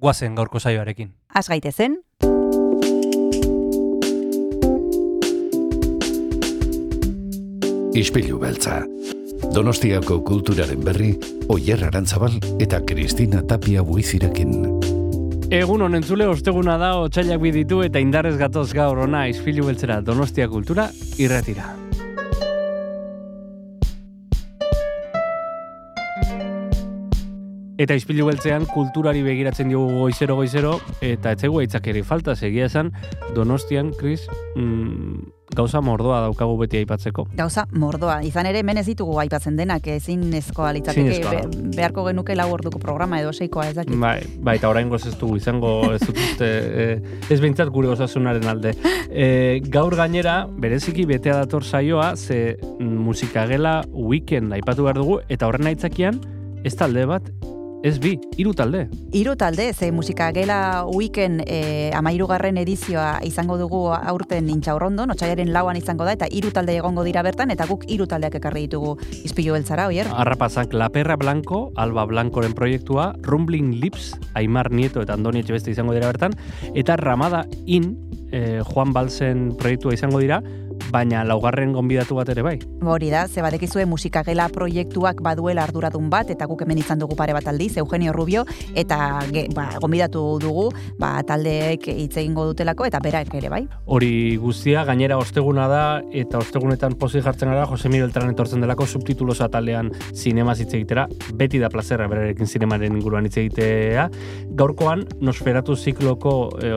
guazen gaurko saioarekin. Az gaitezen, Ispilu beltza. Donostiako kulturaren berri, Oyer Arantzabal eta Kristina Tapia buizirekin. Egun honen zule, osteguna da, otxailak biditu eta indarrez gatoz gaur ona izpilu beltzera Donostia kultura irratira. Eta izpilu beltzean kulturari begiratzen diogu goizero goizero eta etzegu aitzakeri falta segia esan Donostian, Kris, mm, gauza mordoa daukagu beti aipatzeko. gauza mordoa. Izan ere, hemen ez ditugu aipatzen denak, ezin ezkoa litzateke, be- beharko genuke lau orduko programa edo seikoa ez dakit. Bai, bai, eta orain ez dugu izango ez dut uste, eh, ez behintzat gure osasunaren alde. Eh, gaur gainera, bereziki betea dator saioa, ze musikagela weekend aipatu behar dugu, eta horren aitzakian, ez talde bat, ez bi, hiru talde. Hiru talde, ze musika gela weekend e, amairugarren edizioa izango dugu aurten intxaurrondon, otxaiaren lauan izango da, eta hiru talde egongo dira bertan, eta guk hiru taldeak ekarri ditugu izpilu beltzara, oier? Arrapazak La Perra Blanco, Alba Blancoren proiektua, Rumbling Lips, Aimar Nieto eta Andoni Etxebeste izango dira bertan, eta Ramada In, eh, Juan Balsen proiektua izango dira, baina laugarren gonbidatu bat ere bai. Hori da, ze badekizue musikagela proiektuak baduela arduradun bat, eta guk hemen izan dugu pare bat aldiz, Eugenio Rubio, eta ge, ba, gonbidatu dugu, ba, taldeek hitz egingo dutelako, eta berak ere bai. Hori guztia, gainera osteguna da, eta ostegunetan pozik jartzen gara, Jose Miguel Beltran etortzen delako subtitulosa taldean zinema hitz egitera, beti da plazerra berarekin zinemaren inguruan hitz egitea. Gaurkoan, Nosferatu zikloko, eh,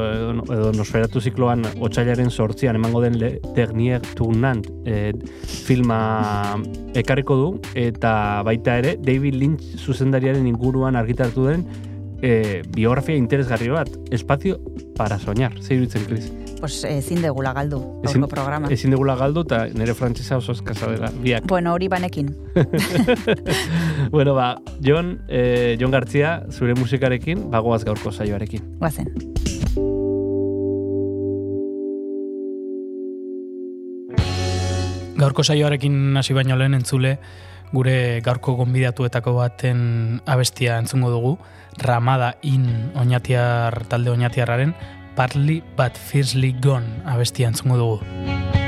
edo Nosferatu zikloan otxailaren sortzian emango den Le Dernier Tournant eh, filma ekarriko du, eta baita ere, David Lynch zuzendariaren inguruan argitaratu den eh, biografia interesgarri bat, Espazio para soñar, zer iruditzen, Chris? Pues ezin degula galdu, Ezin- programa. Ezin dugula galdu eta nire frantzesa oso eskasa dela, biak. Bueno, hori banekin. bueno, ba, Jon, eh, Jon Gartzia, zure musikarekin, bagoaz gaurko saioarekin. Guazen. Gaurko saioarekin hasi baino lehen entzule, gure gaurko gonbidatuetako baten abestia entzungo dugu, Ramada in oinatiar talde oinatiarraren Partly But Fiercely Gone abestia entzungo dugu.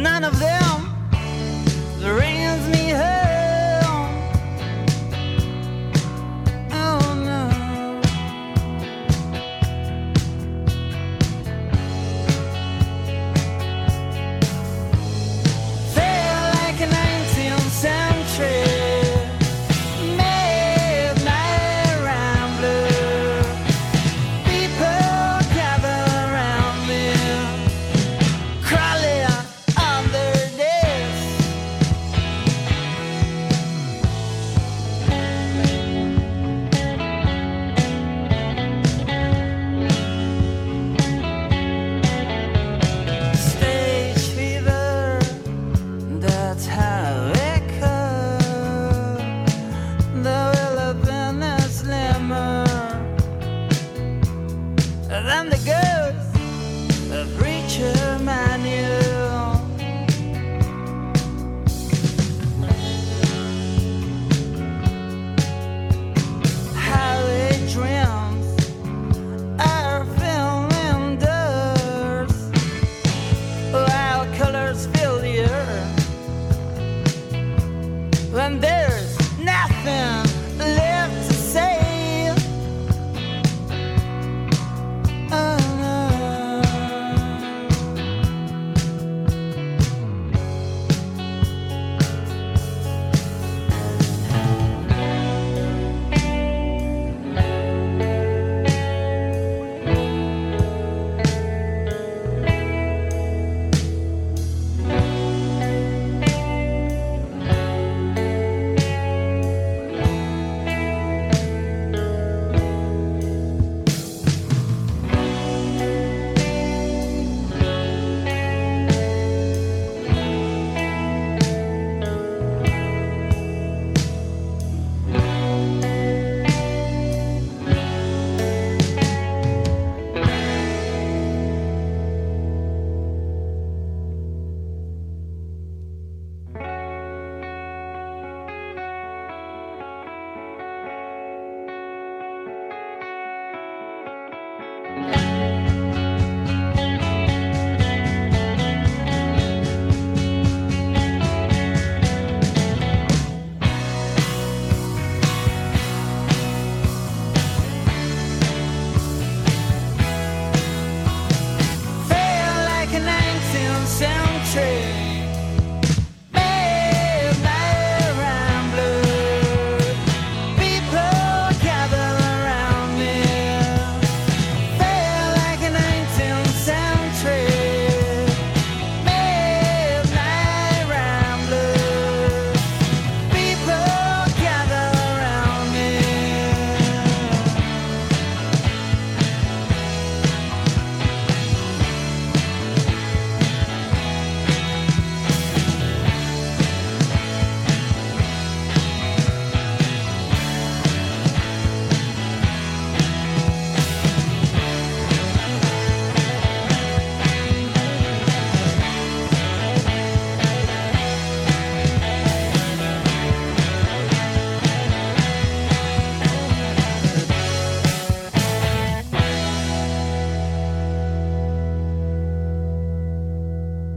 None of them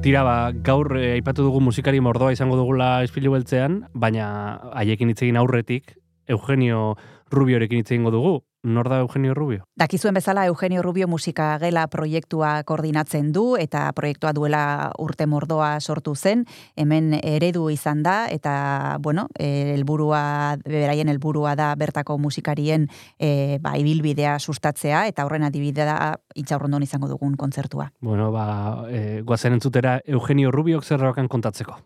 Tira, ba, gaur eh, aipatu dugu musikari mordoa izango dugula espilu beltzean, baina haiekin hitz egin aurretik Eugenio Rubiorekin hitz egingo dugu. Nor da Eugenio Rubio? Dakizuen bezala Eugenio Rubio musika gela proiektua koordinatzen du eta proiektua duela urte mordoa sortu zen, hemen eredu izan da eta bueno, eh, helburua beraien helburua da bertako musikarien e, ba, ibilbidea sustatzea eta horren adibidea da itxaurrondon izango dugun kontzertua. Bueno, ba, e, guazen entzutera Eugenio Rubiok zerrabakan kontatzeko.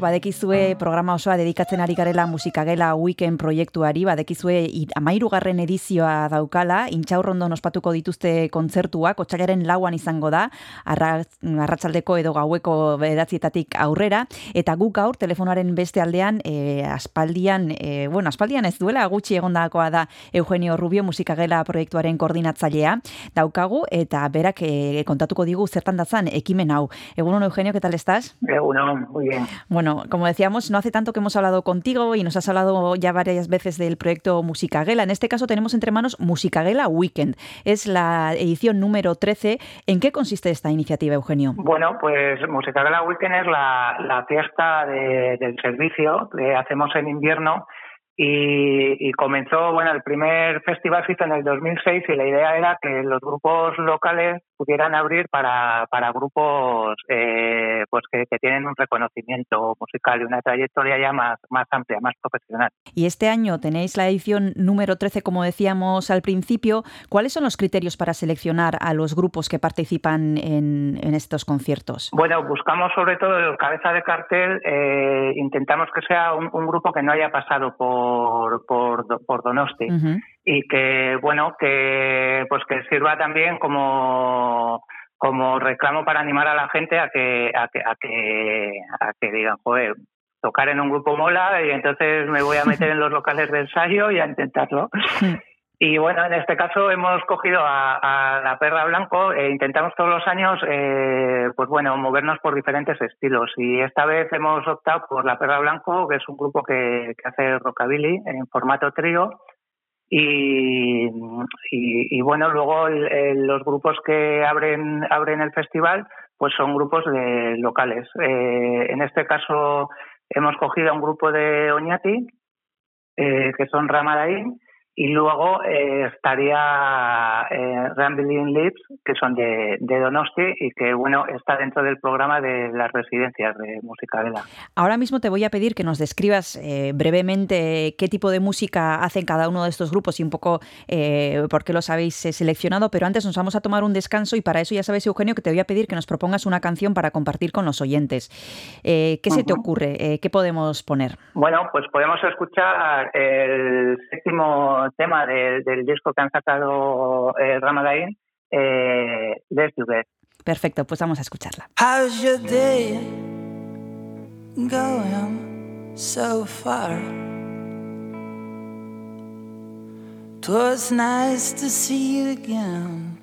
Gaur badekizue programa osoa dedikatzen ari garela musikagela weekend proiektuari, badekizue amairugarren edizioa daukala, intxaurrondon ospatuko dituzte kontzertuak, otxailaren lauan izango da, arra, arratsaldeko edo gaueko beratzietatik aurrera, eta guk gaur telefonaren beste aldean, e, aspaldian, e, bueno, aspaldian ez duela, gutxi egondakoa da Eugenio Rubio musikagela proiektuaren koordinatzailea daukagu, eta berak e, kontatuko digu zertan datzan ekimen hau. Egunon Eugenio, ¿qué tal estás? Uno, muy bien. Bueno, como decíamos, no hace tanto que hemos hablado contigo y nos has hablado ya varias veces del proyecto Musicaguela. En este caso tenemos entre manos Musicaguela Weekend. Es la edición número 13. ¿En qué consiste esta iniciativa, Eugenio? Bueno, pues Música de la Weekend es la, fiesta de- del servicio que hacemos en invierno y, comenzó, bueno, el primer festival se en el 2006 y la idea era que los grupos locales pudieran abrir para, para grupos eh, pues que, que tienen un reconocimiento musical y una trayectoria ya más, más amplia, más profesional. Y este año tenéis la edición número 13, como decíamos al principio. ¿Cuáles son los criterios para seleccionar a los grupos que participan en, en estos conciertos? Bueno, buscamos sobre todo el cabeza de cartel, eh, intentamos que sea un, un grupo que no haya pasado por, por, por Donosti Ujú. Y que, bueno, que pues que sirva también como como reclamo para animar a la gente a que a que a que, a que digan, joder, tocar en un grupo mola y entonces me voy a meter en los locales de ensayo y a intentarlo. Y bueno, en este caso hemos cogido a, a la perra blanco e intentamos todos los años, eh, pues bueno, movernos por diferentes estilos. Y esta vez hemos optado por la perra blanco, que es un grupo que, que hace rockabilly en formato trío. Y, y, y bueno, luego el- el- los grupos que abren, abren el festival, pues son grupos de locales. Eh, en este caso hemos cogido a un grupo de Oñati, eh, que son Ramadaín, y luego eh, estaría eh, Rambling Lips, que son de, de Donosti y que, bueno, está dentro del programa de las residencias de música vela. Ahora mismo te voy a pedir que nos describas eh, brevemente qué tipo de música hacen cada uno de estos grupos y un poco eh, por qué los habéis seleccionado, pero antes nos vamos a tomar un descanso y para eso ya sabes, Eugenio, que te voy a pedir que nos propongas una canción para compartir con los oyentes. Eh, ¿Qué se te ocurre? ¿Qué podemos poner? Bueno, pues podemos escuchar el séptimo tema de- del disco que han sacado eh, Ramadain, eh, Let's Do It. Perfecto, pues vamos a escucharla. How's your day going so far? Twas nice to see you again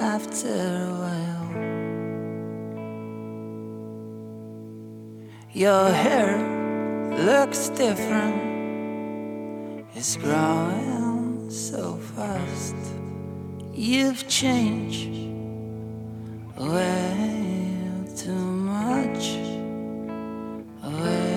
after a while. Your hair looks different, it's growing so fast. You've changed way too much. Way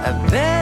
I bet.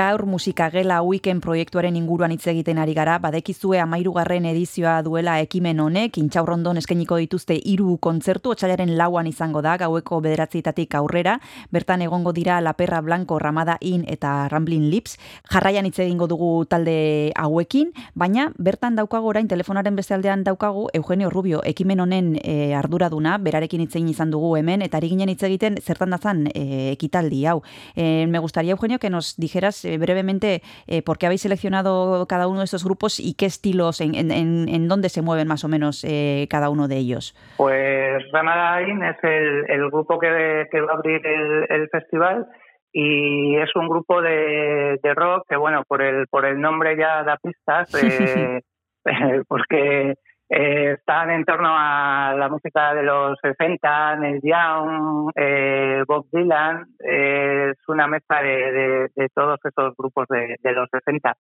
Gaur musikagela weekend proiektuaren inguruan hitz egiten ari gara, badekizue amairugarren edizioa duela ekimen honek, intxaurrondon eskainiko dituzte hiru kontzertu, otxailaren lauan izango da, gaueko bederatzietatik aurrera, bertan egongo dira La Perra Blanco, Ramada In eta Ramblin Lips, jarraian hitz egingo dugu talde hauekin, baina bertan daukagu orain telefonaren beste aldean daukagu Eugenio Rubio, ekimen honen e, arduraduna, berarekin hitz izan dugu hemen, eta ari ginen hitz egiten zertan dazan e, ekitaldi hau. E, me gustaría, Eugenio, que nos dijeras eh, brevemente eh, por qué habéis seleccionado cada uno de estos grupos y qué estilos, en, en, en, dónde se mueven más o menos eh, cada uno de ellos. Pues Ramada In es el, el grupo que, que va a abrir el, el festival y es un grupo de, de rock que, bueno, por el, por el nombre ya da pistas, eh, porque eh, están en torno a la música de los 60, Neil Young, eh, Bob Dylan, eh, es una mezcla de, de, de, todos esos grupos de, de, los 60.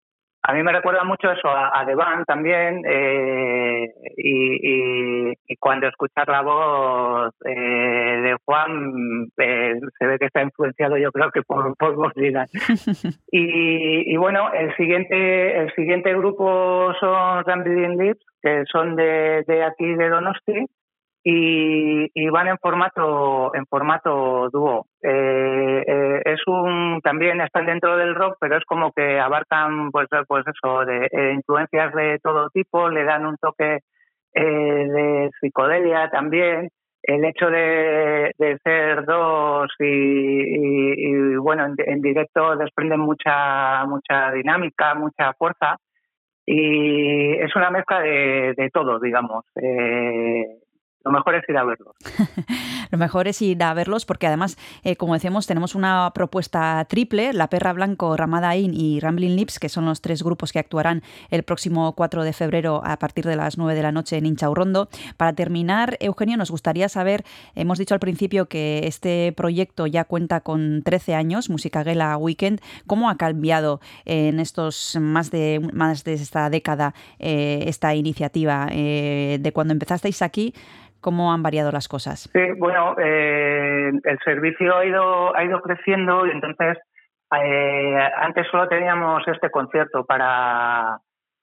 A mí me recuerda mucho eso a, a The Band también, eh, y, y, y, cuando escuchas la voz eh, de Juan, eh, se ve que está influenciado yo creo que por, por y, y, bueno, el siguiente, el siguiente grupo son Rambling Lips, que son de, de aquí de Donosti y, y, van en formato en formato dúo. Eh, eh, es un también están dentro del rock, pero es como que abarcan pues pues eso de eh, influencias de todo tipo, le dan un toque eh, de psicodelia también. El hecho de, de ser dos y, y, bueno en, en, directo desprenden mucha mucha dinámica, mucha fuerza y es una mezcla de, de todo, digamos. Eh, lo mejor es ir a verlos. lo mejor es ir a verlos porque además, eh, como decíamos, tenemos una propuesta triple, La Perra Blanco, Ramada In y Rambling Lips, que son los tres grupos que actuarán el próximo 4 de febrero a partir de las 9 de la noche en Inchaurrondo. Para terminar, Eugenio, nos gustaría saber, hemos dicho al principio que este proyecto ya cuenta con 13 años, Musicaguela Weekend, ¿cómo ha cambiado en estos más de, más de esta década eh, esta iniciativa? Eh, de cuando empezasteis aquí, ¿Cómo han variado las cosas? Sí, bueno, eh, el servicio ha ido, ha ido creciendo y entonces eh, antes solo teníamos este concierto para,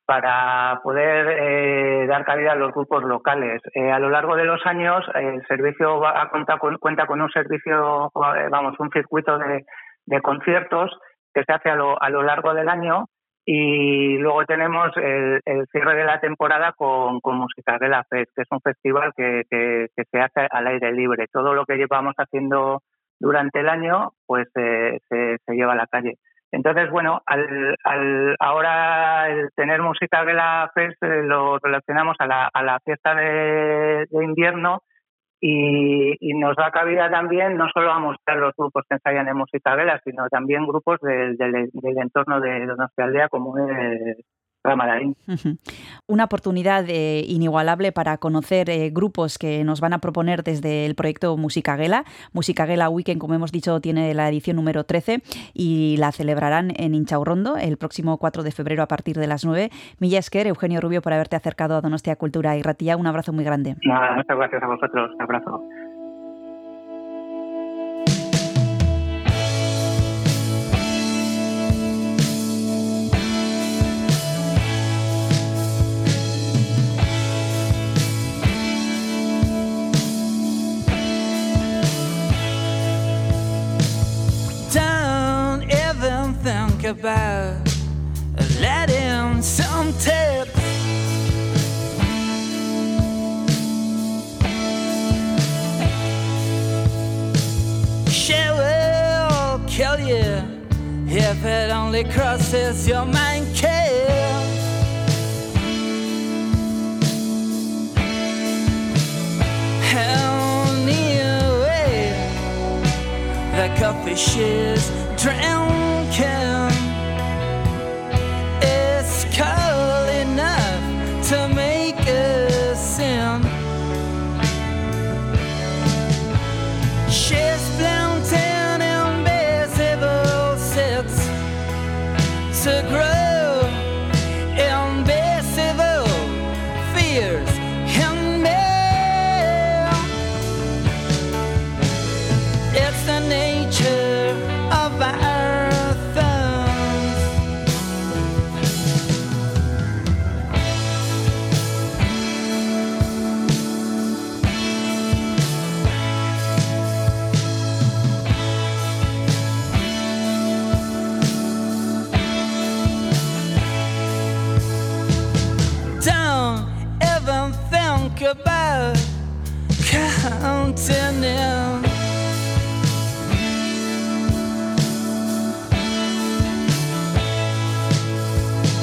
para poder eh, dar cabida a los grupos locales. Eh, a lo largo de los años el servicio va a contar con, cuenta con un servicio, vamos, un circuito de, de conciertos que se hace a lo, a lo largo del año y luego tenemos el, cierre de la temporada con, con Música de la Fest, que es un festival que, se hace al aire libre. Todo lo que llevamos haciendo durante el año, pues eh, se, se, lleva a la calle. Entonces, bueno, al, al, ahora el tener Música de la Fest eh, lo relacionamos a la, a la fiesta de invierno y, y, nos da cabida también no solo a mostrar los grupos que ensayan en música vela, sino también grupos del, del, del entorno de Donostia Aldea como es Ramadarín. Una oportunidad eh, inigualable para conocer eh, grupos que nos van a proponer desde el proyecto Musicaguela. Musicaguela Weekend, como hemos dicho, tiene la edición número 13 y la celebrarán en Inchaurrondo el próximo 4 de febrero a partir de las 9. Milla Esquer, Eugenio Rubio, por haberte acercado a Donostia Cultura y Ratilla. Un abrazo muy grande. Nada, muchas gracias a vosotros. Un abrazo. About letting some tips she will kill you if it only crosses your mind kill anyway the coffee she's drinking don't even think about counting them.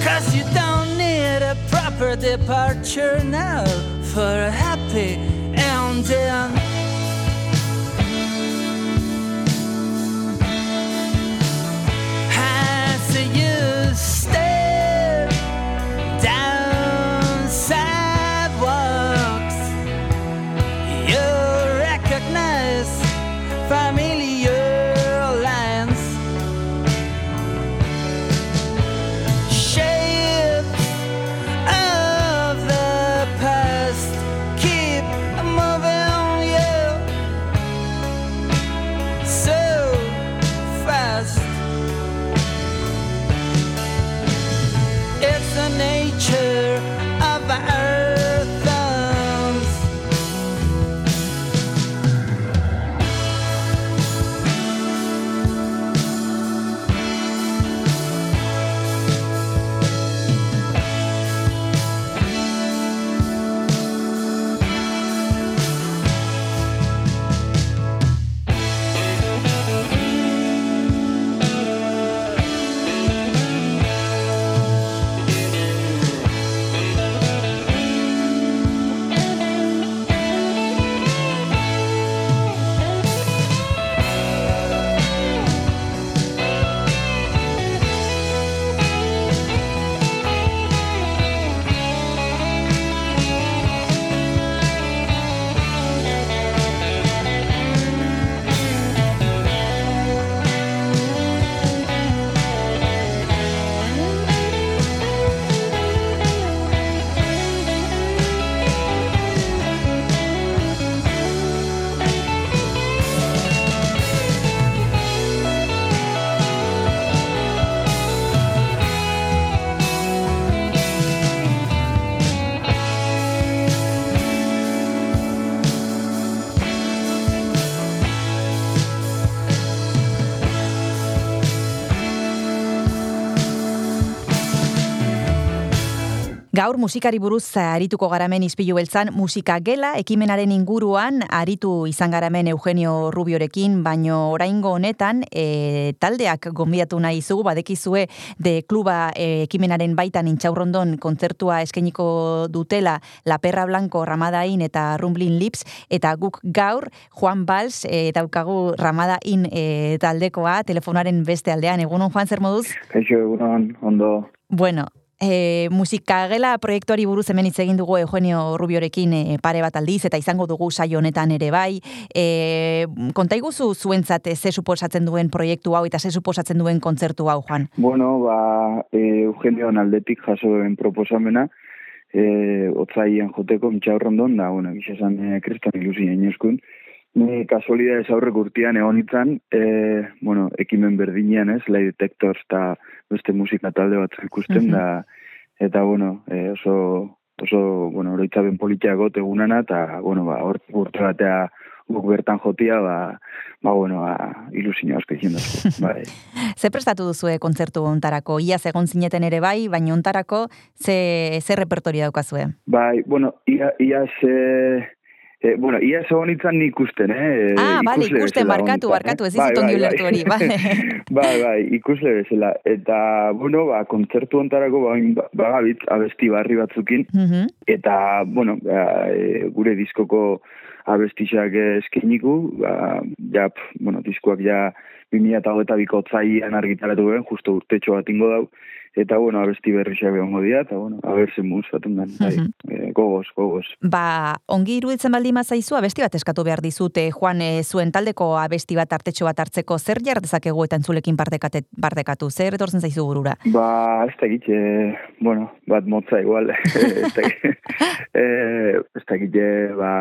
Cause you don't need a proper departure now for a happy ending. Gaur musikari buruz arituko garamen izpilu beltzan musika gela ekimenaren inguruan aritu izan garamen Eugenio Rubiorekin, baino oraingo honetan e, taldeak gonbidatu nahi izugu, badekizue de kluba e, ekimenaren baitan intxaurrondon kontzertua eskainiko dutela La Perra Blanco, Ramadain eta Rumblin Lips, eta guk gaur Juan Bals e, daukagu Ramadain e, taldekoa telefonaren beste aldean. Egunon Juan, zer moduz? Kaixo, egunon, ondo. Bueno, E, musikagela proiektuari buruz hemen hitz egin dugu Eugenio Rubiorekin e, pare bat aldiz eta izango dugu saio honetan ere bai. E, konta iguzu zuentzat e, ze suposatzen duen proiektu hau eta ze suposatzen duen kontzertu hau, Juan? Bueno, ba, e, Eugenio aldetik jaso den proposamena, e, otzaian joteko mitxaurrondon, da, bueno, gisa esan e, kriston ilusi inoskun. Ni kasualidades aurrek urtean egon itzan, e, bueno, ekimen berdinean ez, Light Detectors eta beste musika talde bat ikusten Mhm. da, eta bueno, e, oso, oso, bueno, oroitzaben politia got egunana, eta, bueno, ba, hor, urte batea guk bertan jotia, ba, ba, bueno, ba, ilusio asko egin bai. Ze prestatu duzue kontzertu ontarako? Iaz egon zineten ere bai, baina ontarako ze, ze repertorio daukazue? Bai, bueno, ia, ia ze... E, bueno, ia egon itzan nik ikusten, eh? Ah, bale, ikusten, bezala barkatu, barkatu, ez eh? Bai, dizut ongi bai, ulertu hori, bai. bai. bai, bai, ikusle bezala. Eta, bueno, ba, kontzertu ontarako ba, ba, bagabit abesti barri batzukin, Mhm. eta, bueno, ba, e, gure diskoko abestixak eskainiku, ba, ja, pf, bueno, diskoak ja 2008 biko otzaian argitaratu ben, justo urtetxo bat ingo dau, eta, bueno, abesti berrixak egongo dira, eta, bueno, abertzen muz, baten den, bai, Mhm. e, gogoz, gogoz. Ba, ongi iruditzen baldin mazaizu, abesti bat eskatu behar dizute, Juan, e, zuen taldeko abesti bat artetxo bat hartzeko, zer jar dezakegu eta entzulekin partekate, partekatu, zer etortzen zaizu burura? Ba, ez da egite, bueno, bat motza igual, ez da eh, ez da egite, ba,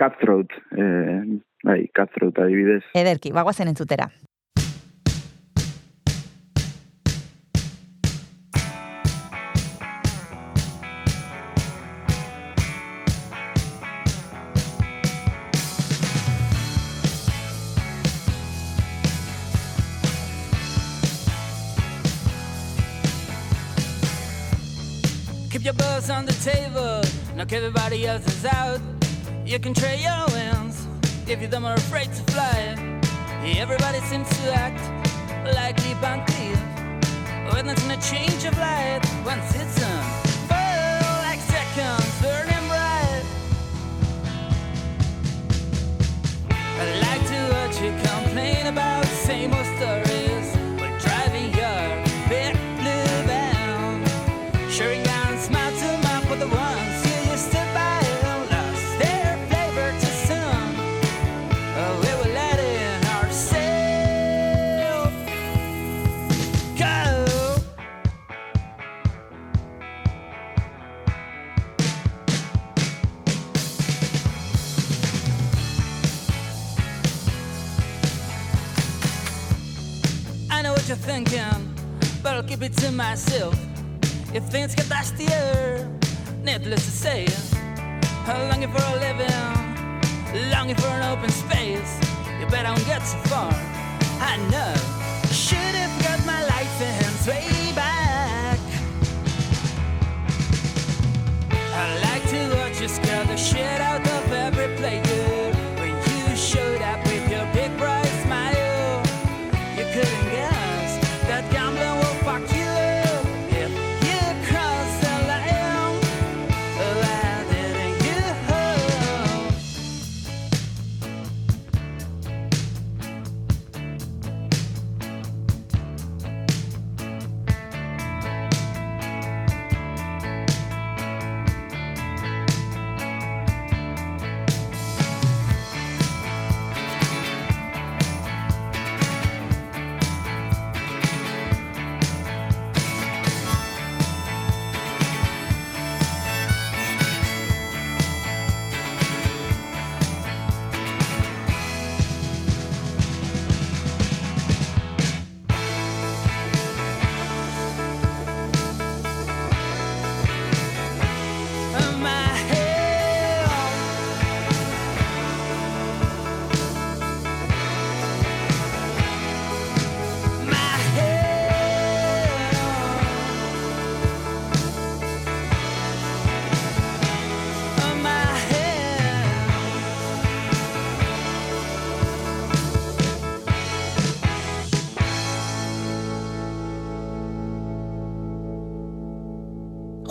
cutthroat, eh, bai, cutthroat adibidez. Ederki, bagoazen entzutera. else on the table. Knock everybody else is out. You can trade your wings if you're them are afraid to fly. Everybody seems to act like keep on clear. When there's no change of light, once it's on. Feel like seconds bright. I'd like to watch you complain about the same old story. Thinking, but I'll keep it to myself. If things get nastier, needless to say, I'm longing for a living, longing for an open space. You bet I won't get so far. I know. Should have got my license way back. I like to watch you scare the shit out of every player.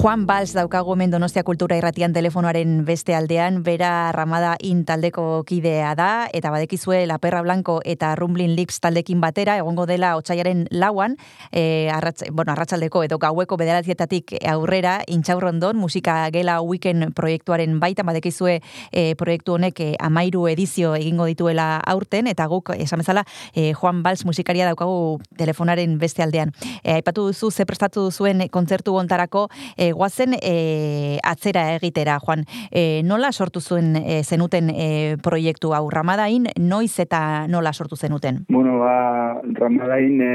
Juan Bals daukagu hemen Donostia Kultura Irratian telefonoaren beste aldean, bera Ramada In taldeko kidea da, eta badekizue La Perra Blanco eta Rumblin Leaks taldekin batera, egongo dela otxaiaren lauan, e, arratz, bueno, arratsaldeko edo gaueko bederatzietatik aurrera, intxaurrondon, musika gela weekend proiektuaren baita, badekizue e, proiektu honek e, amairu edizio egingo dituela aurten, eta guk, esan bezala, e, Juan Bals musikaria daukagu telefonaren beste aldean. E, aipatu duzu, ze prestatu zuen kontzertu ontarako, e, guazen e, atzera egitera, Juan. E, nola sortu zuen e, zenuten e, proiektu hau? Ramadain, noiz eta nola sortu zenuten? Bueno, ba, Ramadain e,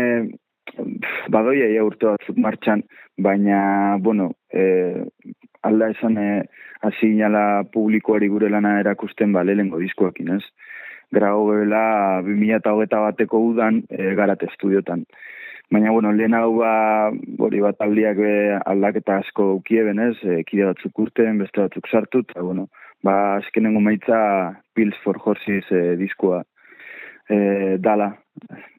badoia ia urte batzuk martxan, baina, bueno, e, alda esan e, hasi inala publikoari gure lana erakusten ba, lehengo diskoekin, ez? Grau bela 2008 bateko udan e, garate estudiotan. Baina, bueno, lehen hau ba, hori bat aldiak be, aldaketa asko ukieben, ez? E, kide batzuk urten, beste batzuk sartu, eta, bueno, ba, azkenengo maitza Pills for Horses e, diskoa e, dala,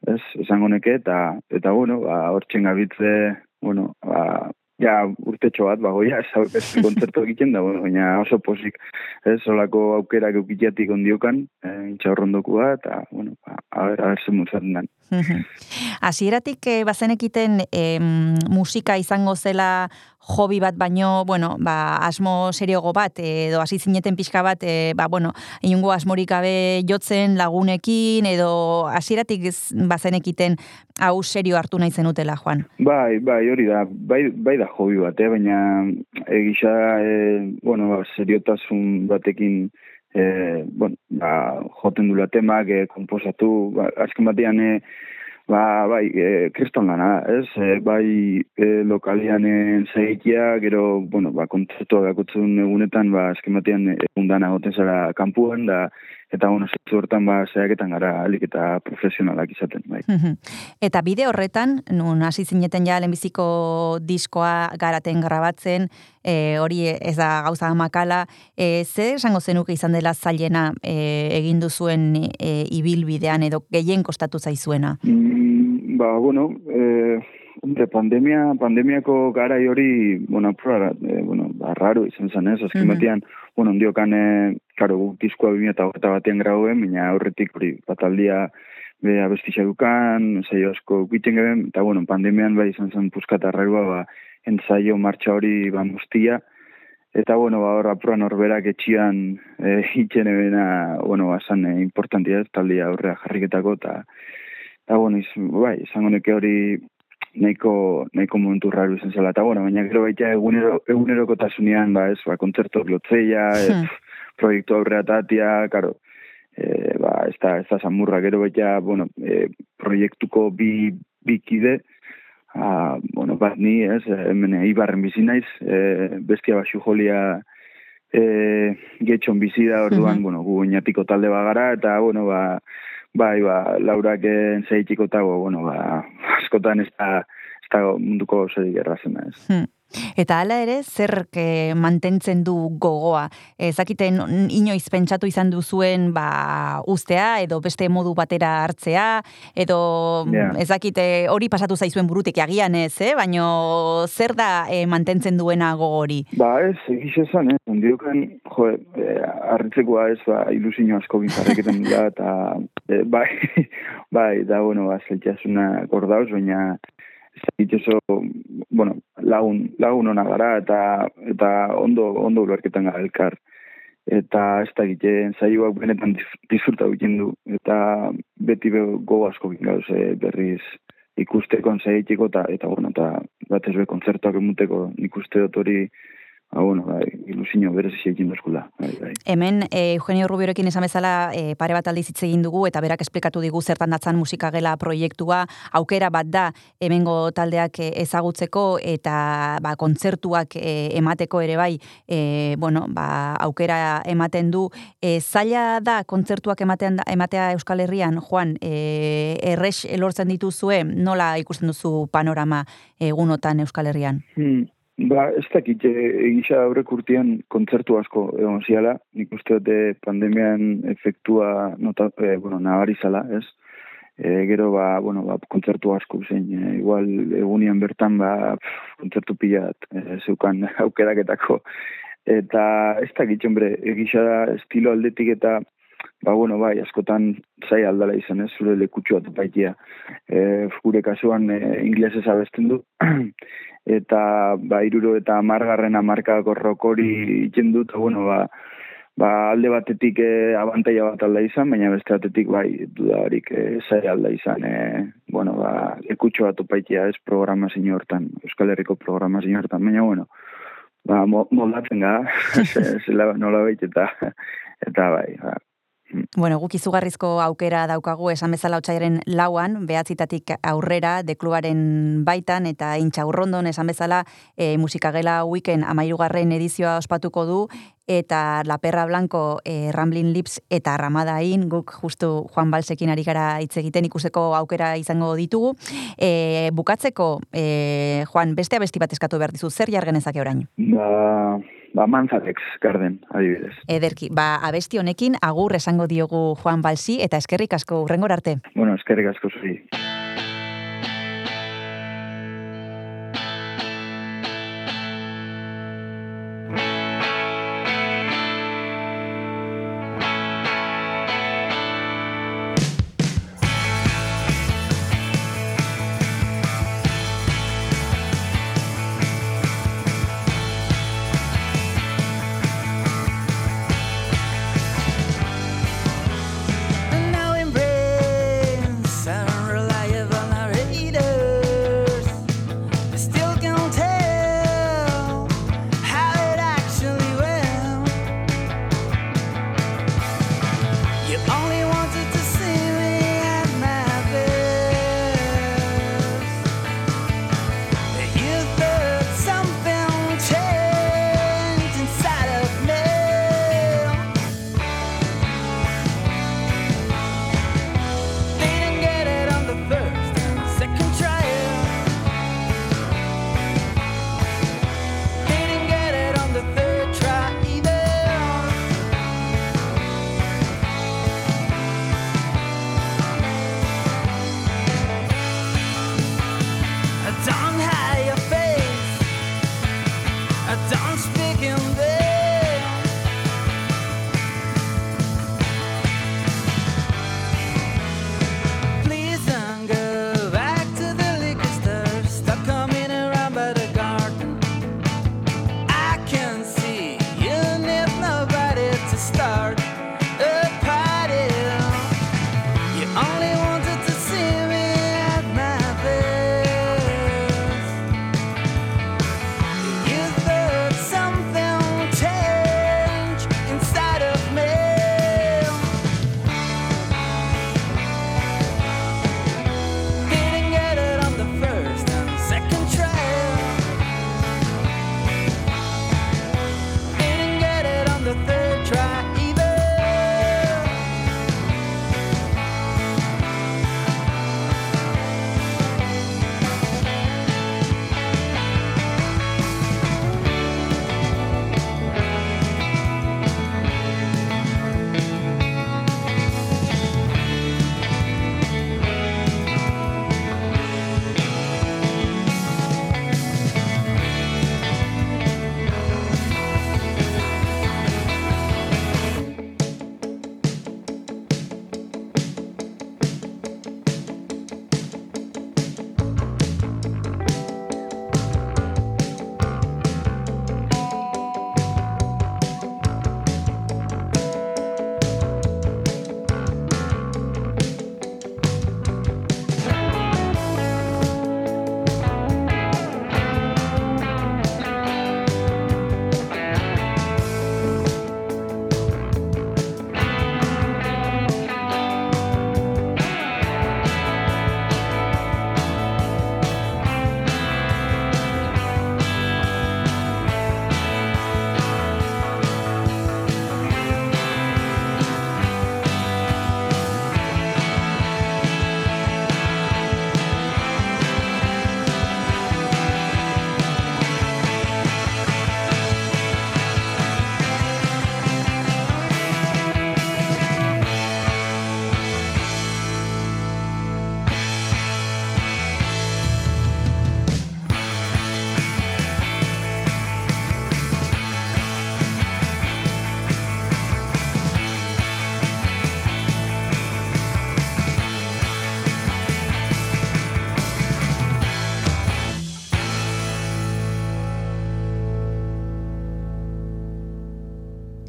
ez, esango neke, eta, eta bueno, ba, hortzen gabitze, bueno, ba, ja, urtetxo bat, ba, goia, ez, ez kontzertu egiten da, bueno, baina oso posik, ez, solako aukerak eukitiatik ondiokan, e, intxaurrondokua, eta, bueno, ba, a ber, a ber. Hasieratik e, bazenekiten em, musika izango zela hobi bat baino, bueno, ba, asmo seriogo bat, edo hasi zineten pixka bat, e, ba, bueno, inungo asmorik gabe jotzen lagunekin, edo hasieratik bazenekiten hau serio hartu nahi zenutela, Juan. Bai, bai, hori da, bai, bai da hobi bat, eh? baina egisa, e, bueno, ba, seriotasun batekin, e, bueno, ba, joten dula temak, e, komposatu, ba, azken batean, e, ba, bai, e, kriston lana, ez? E, bai, e, lokalian e, gero, bueno, ba, kontzertua gakutzen egunetan, ba, azken batean egun dana goten zara kanpuan, da, eta, bueno, hortan, ba, zeaketan gara alik eta profesionalak izaten, bai. Eta bide horretan, nun hasi zineten ja lehenbiziko diskoa garaten grabatzen, e, hori ez da gauza makala, e, ze esango zenuke izan dela zailena e, egin duzuen e, ibilbidean edo gehien kostatu zaizuena? Mm, ba, bueno, eh, hombre, pandemia, pandemiako garai hori, bueno, apura, eh, bueno, ba, raro izan zen, ez? Azken Mhm. batean, bueno, ondiokan, eh, karo, guk diskoa 2008 batean grauen, baina aurretik hori, bataldia, be, abestisa dukan, saio asko egiten geben, eta, bueno, pandemian bai izan zen puskata rarua, ba, entzaio martxa hori, ba, mustia, Eta, bueno, ba, hor, apuran horberak etxian e, hitzen ebena, bueno, basan e, importantia ez, taldia aurrea jarriketako, eta, eta bueno, iz, bai, izango neke hori nahiko, nahiko momentu raru izan zela, eta, bueno, baina gero baita egunero, egunerokotasunean, ba, ez, ba, kontzertok lotzeia, Hmm. proiektu aurrea tatia, karo, e, ba, ez da, ez da samurra, gero baita, bueno, e, proiektuko bi, bikide, a, bueno, bat ni, ez, hemen ibarren bizi naiz, e, bestia basu jolia e, getxon bizi da, orduan, bueno, gu oinatiko talde bagara, eta, bueno, ba, bai, ba, laurak zeitiko eta, bueno, ba, askotan ez da, ez da munduko zedik errazena, ez. Hmm. Eta hala ere, zer eh, mantentzen du gogoa? Ezakiten inoiz pentsatu izan duzuen ba, ustea, edo beste modu batera hartzea, edo Ja. ezakite hori pasatu zaizuen burutik agian ez, eh? baino zer da eh, mantentzen duena gogo hori? Ba ez, egiz esan, eh? Ondiokan, jo, eh, ez, ba, ilusio asko bintzarreketen dira, eta eh, bai, bai, da, bueno, ba, zeltxasuna gordauz, baina ez oso, bueno, lagun, lagun ona gara, eta, eta ondo, ondo ulerketan gara elkar. Eta ez da egiten zaioak benetan disfruta egiten du. Eta beti be gogo asko bin gauz, eh, berriz ikusteko zaitiko, eta, eta, bueno, eta batez be kontzertuak emuteko nik uste dut hori, ba, bueno, bai, ilusio berez egin dozkula. Bai, bai. Hemen eh, Eugenio Rubiorekin esan bezala eh, pare bat aldiz hitz egin dugu eta berak esplikatu digu zertan datzan musikagela proiektua aukera bat da hemengo taldeak eh, ezagutzeko eta ba, kontzertuak eh, emateko ere bai eh, bueno, ba, aukera ematen du eh, zaila da kontzertuak ematean da, ematea Euskal Herrian Juan eh, errex lortzen dituzue nola ikusten duzu panorama egunotan Euskal Herrian Hmm. Ba, ez dakit, egisa aurrek urtean kontzertu asko egon ziala, nik uste dute pandemian efektua nota, e, bueno, nabari zala, ez? E, gero, ba, bueno, ba, kontzertu asko zein, e, igual egunian bertan, ba, pff, kontzertu pilat, e, zeukan aukeraketako. Eta ez dakit, hombre, egisa estilo aldetik eta ba, bueno, bai, askotan zai aldala izan, ez, zure lekutxua topaitia. E, gure kasuan e, inglesez abesten du, eta ba, iruro eta margarren amarkako rokori egiten dut, bueno, ba, ba, alde batetik e, abantaia bat alda izan, baina beste batetik bai, dudarik e, zai alda izan, e, bueno, ba, ekutxo bat opaitia ez programa hortan, Euskal Herriko programa hortan, baina, bueno, ba, mo- moldatzen gara, ze- zela nola baita, eta, eta bai, ba, Bueno, guk izugarrizko aukera daukagu esan bezala otxaiaren lauan, behatzitatik aurrera, deklubaren baitan, eta intxaurrondon esan bezala e, musikagela weekend amairugarren edizioa ospatuko du, eta La Perra Blanco, e, Ramblin Lips eta Ramadain, guk justu Juan Balsekin ari gara hitz egiten ikusteko aukera izango ditugu. E, bukatzeko, e, Juan, beste abesti bat eskatu behar dizu, zer jargen ezake orain? ba, ba Manzatex garden, adibidez. Ederki, ba, abesti honekin agur esango diogu Juan Balsi, eta eskerrik asko urrengor arte. Bueno, eskerrik asko zuri.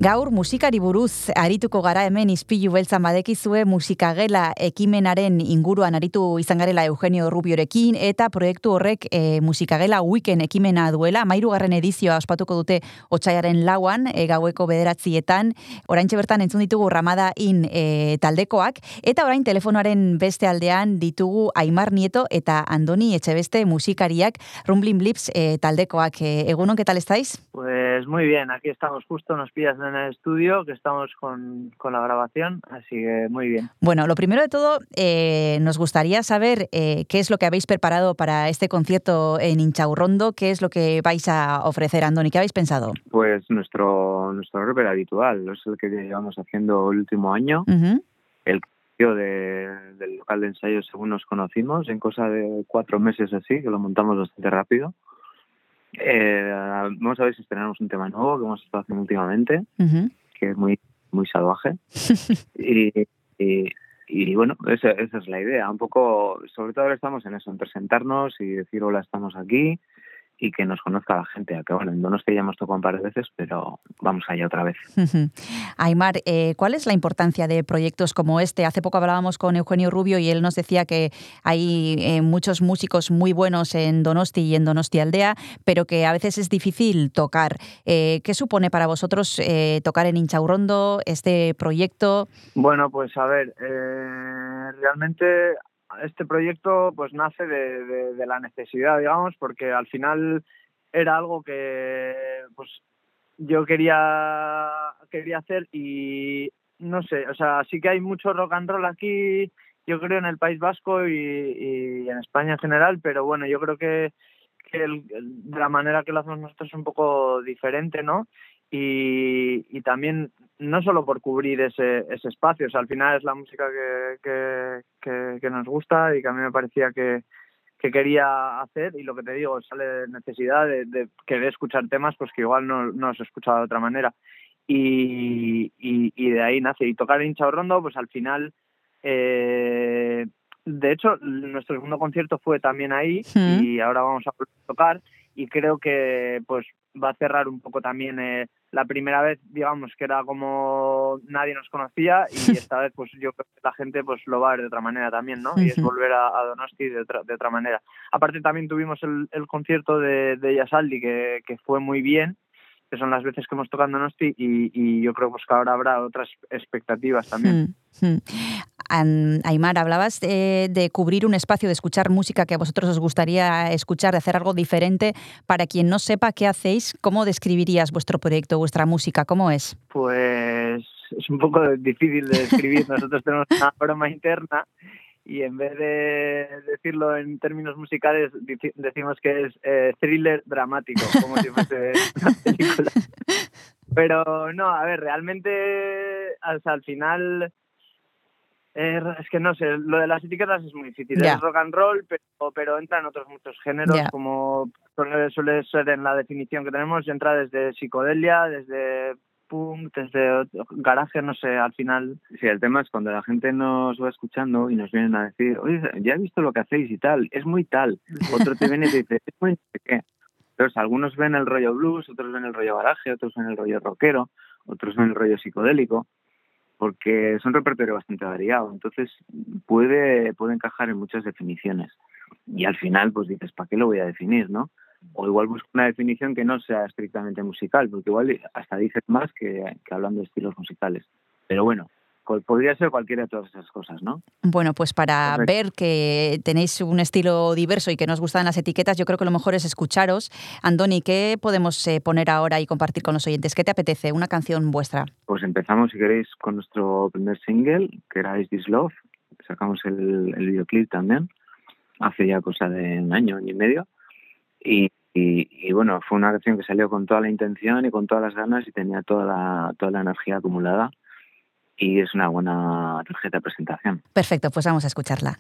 Gaur musikari buruz arituko gara hemen izpilu beltzan badekizue musikagela ekimenaren inguruan aritu izan garela Eugenio Rubiorekin eta proiektu horrek e, musikagela weekend ekimena duela, mairugarren edizioa ospatuko dute otxaiaren lauan, e, gaueko bederatzietan, orain bertan entzun ditugu Ramada in e, taldekoak, eta orain telefonoaren beste aldean ditugu Aimar Nieto eta Andoni Etxebeste musikariak Rumblin Blips e, taldekoak. E, egunon, ¿qué tal estáis? Pues muy bien, aquí estamos justo, nos pillas en el estudio, que estamos con, con la grabación, así que muy bien. Bueno, lo primero de todo, eh, nos gustaría saber eh, qué es lo que habéis preparado para este concierto en Inchaurrondo, qué es lo que vais a ofrecer, Andoni, ¿qué habéis pensado? Pues nuestro, nuestro rapper habitual, es el que llevamos haciendo el último año, el cambio de, del local de ensayo según nos conocimos, en cosa de cuatro meses así, que lo montamos bastante rápido. Eh, vamos a ver si estrenamos un tema nuevo que hemos estado haciendo últimamente, que es muy, muy salvaje. y, y, y bueno, esa, esa es la idea. Un poco, sobre todo ahora estamos en eso, en presentarnos y decir hola, estamos aquí y que nos conozca la gente. Que bueno, en Donostia ya hemos tocado un par de veces, pero vamos allá otra vez. Aymar, eh, ¿cuál es la importancia de proyectos como este? Hace poco hablábamos con Eugenio Rubio y él nos decía que hay eh, muchos músicos muy buenos en Donosti y en Donosti Aldea, pero que a veces es difícil tocar. Eh, ¿Qué supone para vosotros eh, tocar en Inchaurrondo este proyecto? Bueno, pues a ver, eh, realmente este proyecto pues nace de, de, la necesidad, digamos, porque al final era algo que pues yo quería quería hacer y no sé, o sea, sí que hay mucho rock and roll aquí, yo creo en el País Vasco y, en España en general, pero bueno, yo creo que, que el- el- la manera que lo hacemos nosotros es un poco diferente, ¿no? Y, y también no solo por cubrir ese, ese espacio, o sea, al final es la música que, que, que, que nos gusta y que a mí me parecía que, que quería hacer y lo que te digo, sale de necesidad de, de querer escuchar temas pues que igual no, no los he escuchado de otra manera. Y, y, y de ahí nace. Y tocar en Rondo, pues al final, eh, de hecho, nuestro segundo concierto fue también ahí y ahora vamos a tocar y creo que pues va a cerrar un poco también eh, la primera vez digamos que era como nadie nos conocía y esta vez pues yo creo que la gente pues lo va a ver de otra manera también no y es volver a, a Donosti de otra, de otra manera. Aparte también tuvimos el, el concierto de, de Yasaldi que, que fue muy bien que son las veces que hemos tocado en Donosti y, y yo creo pues que ahora habrá otras expectativas también. Mm. Aymar, hablabas eh, de cubrir un espacio, de escuchar música que a vosotros os gustaría escuchar, de hacer algo diferente. Para quien no sepa qué hacéis, ¿cómo describirías vuestro proyecto, vuestra música? ¿Cómo es? Pues es un poco difícil de describir. Nosotros tenemos una broma interna y en vez de decirlo en términos musicales decimos que es eh, thriller dramático, como si fuese una película. Pero no, a ver, realmente hasta al final eh, es que no sé, lo de las etiquetas es muy difícil. Es rock and roll, pero, pero entra en otros muchos géneros, Ya. como suele, ser en la definición que tenemos, entra desde psicodelia, desde punk, desde garaje, no sé, al final. Sí, el tema es cuando la gente nos va escuchando y nos vienen a decir, oye, ya he visto lo que hacéis y tal, es muy tal. Otro te viene y te dice, es muy qué. Entonces, algunos ven el rollo blues, otros ven el rollo garaje, otros ven el rollo rockero, otros ven el rollo psicodélico, porque es un repertorio bastante variado. Entonces, puede, puede encajar en muchas definiciones. Y al final, pues dices, ¿para qué lo voy a definir, no? O igual busco una definición que no sea estrictamente musical, porque igual hasta dices más que, que hablando de estilos musicales. Pero bueno, podría ser cualquiera de todas esas cosas, ¿no? Bueno, pues para Correcto. ver que tenéis un estilo diverso y que nos gustan las etiquetas, yo creo que lo mejor es escucharos. Andoni, ¿qué podemos eh, poner ahora y compartir con los oyentes? ¿Qué te apetece? Una canción vuestra. Pues empezamos, si queréis, con nuestro primer single, que era Is This Love. Sacamos el, el videoclip también, hace ya cosa de un año, año y medio. Y, y, y bueno, fue una canción que salió con toda la intención y con todas las ganas y tenía toda la, toda la energía acumulada. Y es una buena tarjeta de presentación. Perfecto, pues vamos a escucharla.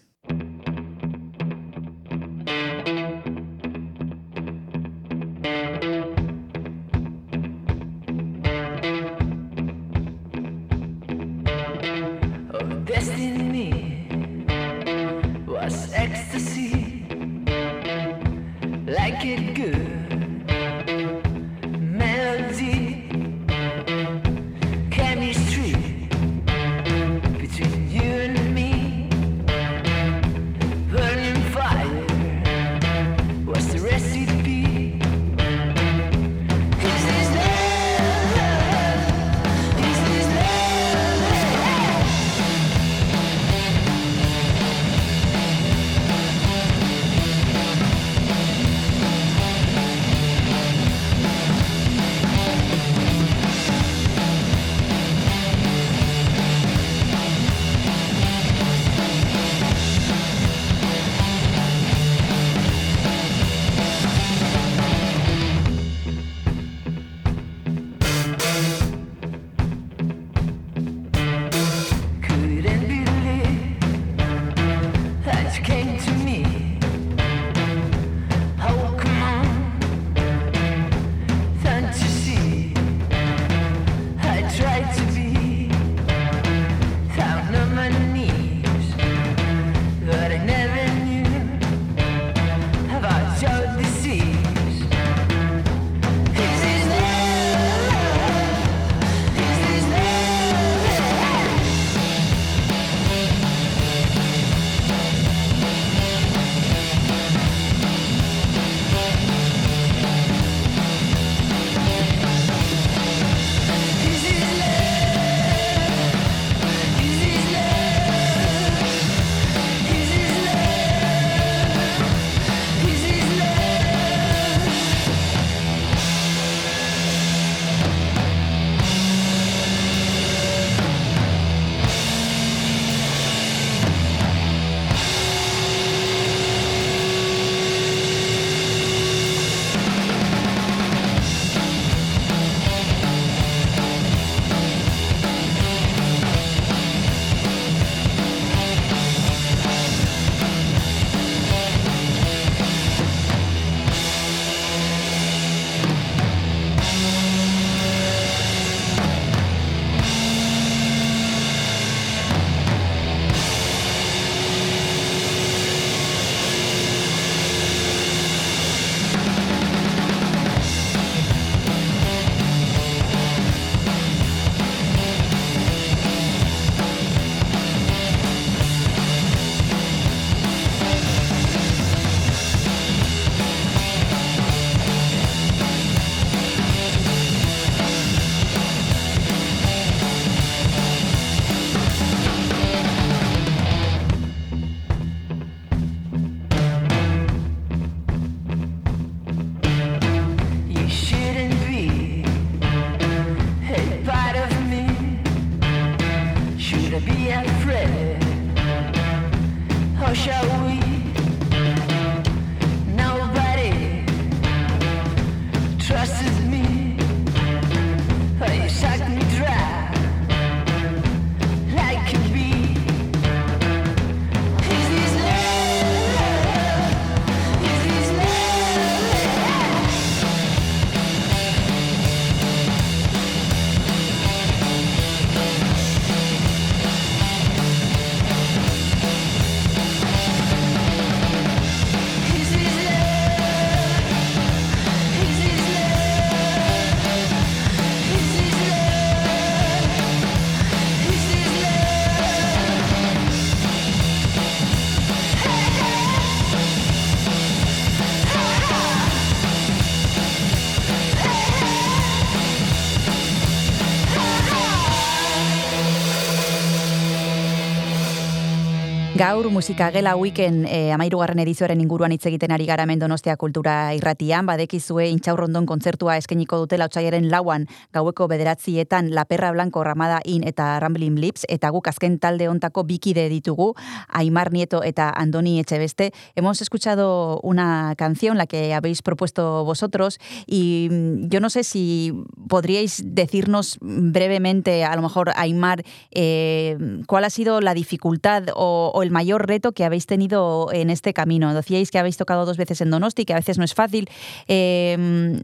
Gaur musika gela weekend e, amairugarren edizioaren inguruan hitz egiten ari gara Donostia kultura irratian, badekizue intxaurrondon kontzertua eskeniko dutela otxaiaren lauan gaueko bederatzietan La Perra Blanco Ramada In eta Rambling Lips, eta guk azken talde ontako bikide ditugu, Aimar Nieto eta Andoni Etxebeste. Hemos escuchado una canción, la que habéis propuesto vosotros, y mm, yo no sé si podríais decirnos brevemente, a lo mejor Aimar, eh, cuál ha sido la dificultad o, o el mayor reto que habéis tenido en este camino? Decíais que habéis tocado dos veces en Donosti, que a veces no es fácil, eh,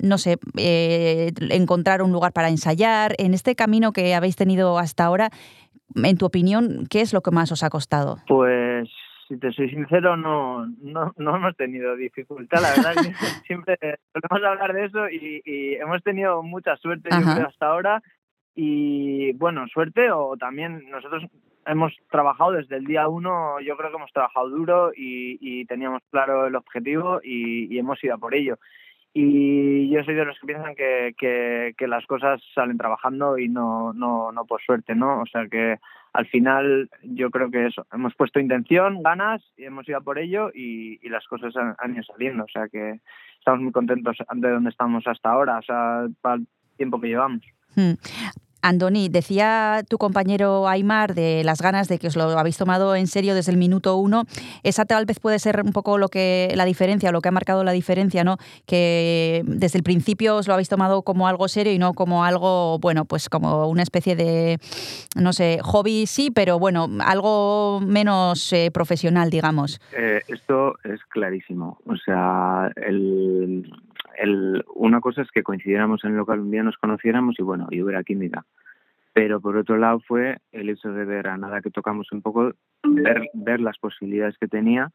no sé, eh, encontrar un lugar para ensayar. En este camino que habéis tenido hasta ahora, en tu opinión, ¿qué es lo que más os ha costado? Pues si te soy sincero, no, no, no hemos tenido dificultad, la verdad siempre podemos hablar de eso y, y hemos tenido mucha suerte hasta ahora y bueno, suerte o también nosotros hemos trabajado desde el día uno, yo creo que hemos trabajado duro y, y teníamos claro el objetivo y, hemos ido por ello. Y yo soy de los que piensan que, las cosas salen trabajando y no, por suerte, ¿no? O sea que al final yo creo que eso, hemos puesto intención, ganas y hemos ido por ello y, las cosas han, han ido saliendo. O sea que estamos muy contentos de donde estamos hasta ahora, o sea, para el tiempo que llevamos. Andoni, decía tu compañero Aymar de las ganas de que os lo habéis tomado en serio desde el minuto uno. Esa tal vez puede ser un poco lo que la diferencia, lo que ha marcado la diferencia, ¿no? Que desde el principio os lo habéis tomado como algo serio y no como algo, bueno, pues como una especie de, no sé, hobby sí, pero bueno, algo menos eh, profesional, digamos. Eh, esto es clarísimo. O sea, el, el, una cosa es que coincidiéramos en el local un día, nos conociéramos y bueno, y hubiera química. Pero por otro lado fue el hecho de ver a nada que tocamos un poco, ver, las posibilidades que tenía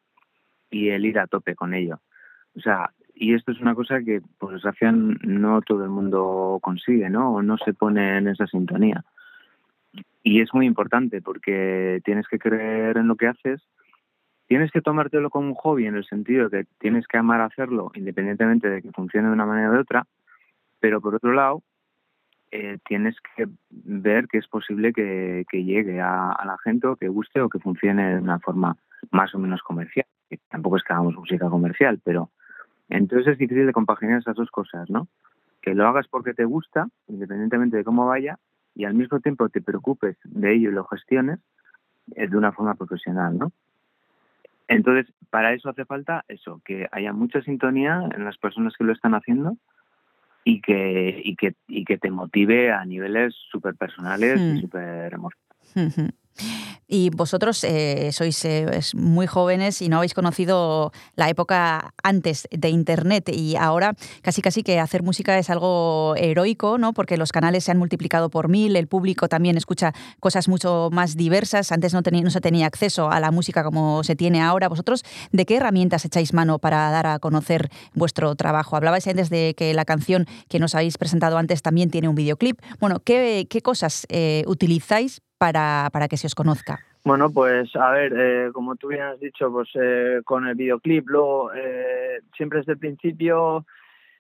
y el ir a tope con ello. O sea, y esto es una cosa que, por desgracia, no todo el mundo consigue, ¿no? O no se pone en esa sintonía. Y es muy importante porque tienes que creer en lo que haces, tienes que tomártelo como un hobby en el sentido de que tienes que amar hacerlo independientemente de que funcione de una manera o de otra, pero por otro lado, eh, tienes que ver que es posible que, llegue a, a, la gente o que guste o que funcione de una forma más o menos comercial. Que tampoco es que hagamos música comercial, pero entonces es difícil de compaginar esas dos cosas, ¿no? Que lo hagas porque te gusta, independientemente de cómo vaya, y al mismo tiempo te preocupes de ello y lo gestiones eh, de una forma profesional, ¿no? Entonces, para eso hace falta eso, que haya mucha sintonía en las personas que lo están haciendo y que, y que, y que te motive a niveles súper personales Hmm. y súper emocionales. Y vosotros eh, sois eh, muy jóvenes y no habéis conocido la época antes de Internet y ahora casi casi que hacer música es algo heroico, ¿no? Porque los canales se han multiplicado por mil, el público también escucha cosas mucho más diversas. Antes no, se tenía acceso a la música como se tiene ahora. ¿Vosotros de qué herramientas echáis mano para dar a conocer vuestro trabajo? Hablabais antes de que la canción que nos habéis presentado antes también tiene un videoclip. Bueno, ¿qué, qué cosas eh, utilizáis para, para que se os conozca? Bueno, pues a ver, eh, como tú bien has dicho, pues eh, con el videoclip, luego eh, siempre desde el principio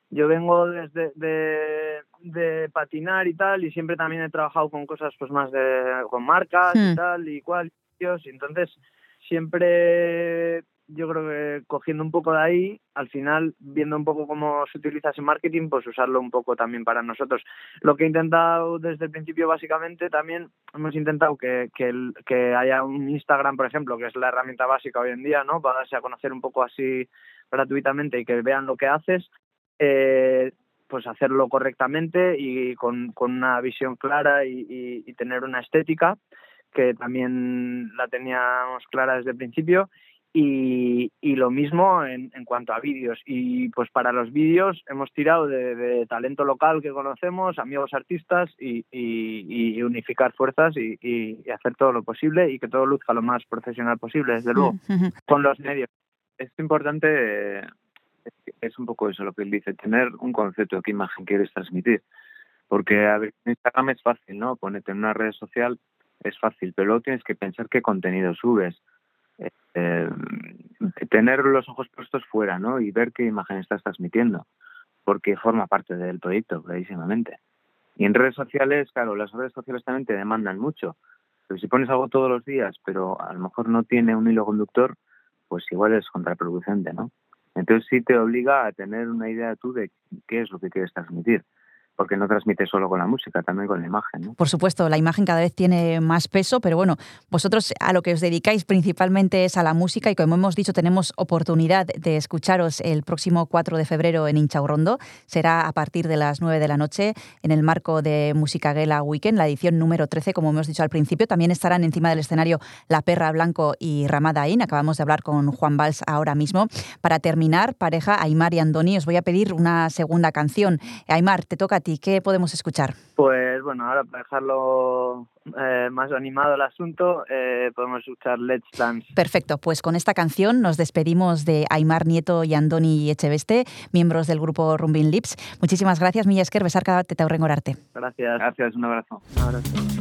yo vengo desde de, de, patinar y tal y siempre también he trabajado con cosas pues más de con marcas Hmm. y tal y cual y entonces siempre yo creo que cogiendo un poco de ahí, al final, viendo un poco cómo se utiliza ese marketing, pues usarlo un poco también para nosotros. Lo que he intentado desde el principio, básicamente, también hemos intentado que, que, que haya un Instagram, por ejemplo, que es la herramienta básica hoy en día, ¿no? Para darse a conocer un poco así gratuitamente y que vean lo que haces. Eh, pues hacerlo correctamente y con, con una visión clara y, y, y tener una estética que también la teníamos clara desde el principio y, y, lo mismo en, en cuanto a vídeos. Y pues para los vídeos hemos tirado de, de, talento local que conocemos, amigos artistas y, y, y unificar fuerzas y, hacer todo lo posible y que todo luzca lo más profesional posible, desde luego, con los medios. Es importante, es un poco eso lo que él dice, tener un concepto de qué imagen quieres transmitir. Porque a ver, Instagram es fácil, ¿no? Ponerte en una red social es fácil, pero luego tienes que pensar qué contenido subes eh, tener los ojos puestos fuera, ¿no? Y ver qué imagen estás transmitiendo, porque forma parte del proyecto, clarísimamente. Y en redes sociales, claro, las redes sociales también te demandan mucho, Pero si pones algo todos los días, pero a lo mejor no tiene un hilo conductor, pues igual es contraproducente, ¿no? Entonces sí te obliga a tener una idea tú de qué es lo que quieres transmitir porque no transmite solo con la música, también con la imagen. ¿no? Por supuesto, la imagen cada vez tiene más peso, pero bueno, vosotros a lo que os dedicáis principalmente es a la música y como hemos dicho, tenemos oportunidad de escucharos el próximo 4 de febrero en Inchaurrondo. Será a partir de las 9 de la noche en el marco de Música Gela Weekend, la edición número 13, como hemos dicho al principio. También estarán encima del escenario La Perra Blanco y Ramada In. Acabamos de hablar con Juan Valls ahora mismo. Para terminar, pareja Aymar y Andoni, os voy a pedir una segunda canción. Aymar, te toca a ti. ¿Qué podemos escuchar? Pues bueno, ahora para dejarlo eh, más animado el asunto, eh, podemos escuchar Let's Dance. Perfecto, pues con esta canción nos despedimos de Aymar Nieto y Andoni Echeveste, miembros del grupo Rumbin Lips. Muchísimas gracias, Milla Esker, besarka te arte. Gracias. Gracias, un abrazo. Un abrazo.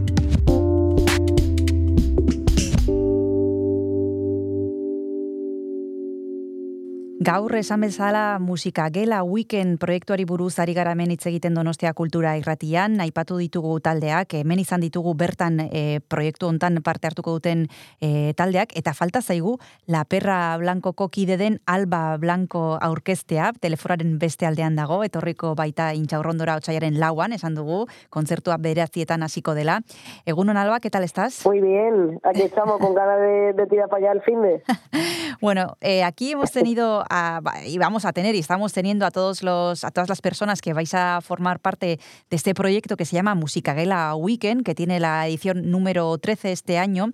Gaur esan bezala musika gela weekend proiektuari buruz ari gara hemen hitz egiten Donostia Kultura Irratian, aipatu ditugu taldeak, hemen izan ditugu bertan e, proiektu hontan parte hartuko duten e, taldeak eta falta zaigu La Perra Blancoko kide den Alba Blanco aurkeztea, teleforaren beste aldean dago, etorriko baita intxaurrondora otsaiaren lauan, esan dugu, kontzertua berazietan hasiko dela. Egunon Alba, ¿qué tal estás? Muy bien, aquí estamos con ganas de, de tirar para allá el fin de. Bueno, eh, aquí hemos tenido a- y vamos a tener y estamos teniendo a todos los a todas las personas que vais a formar parte de este proyecto que se llama Musicagela Weekend, que tiene la edición número 13 este año.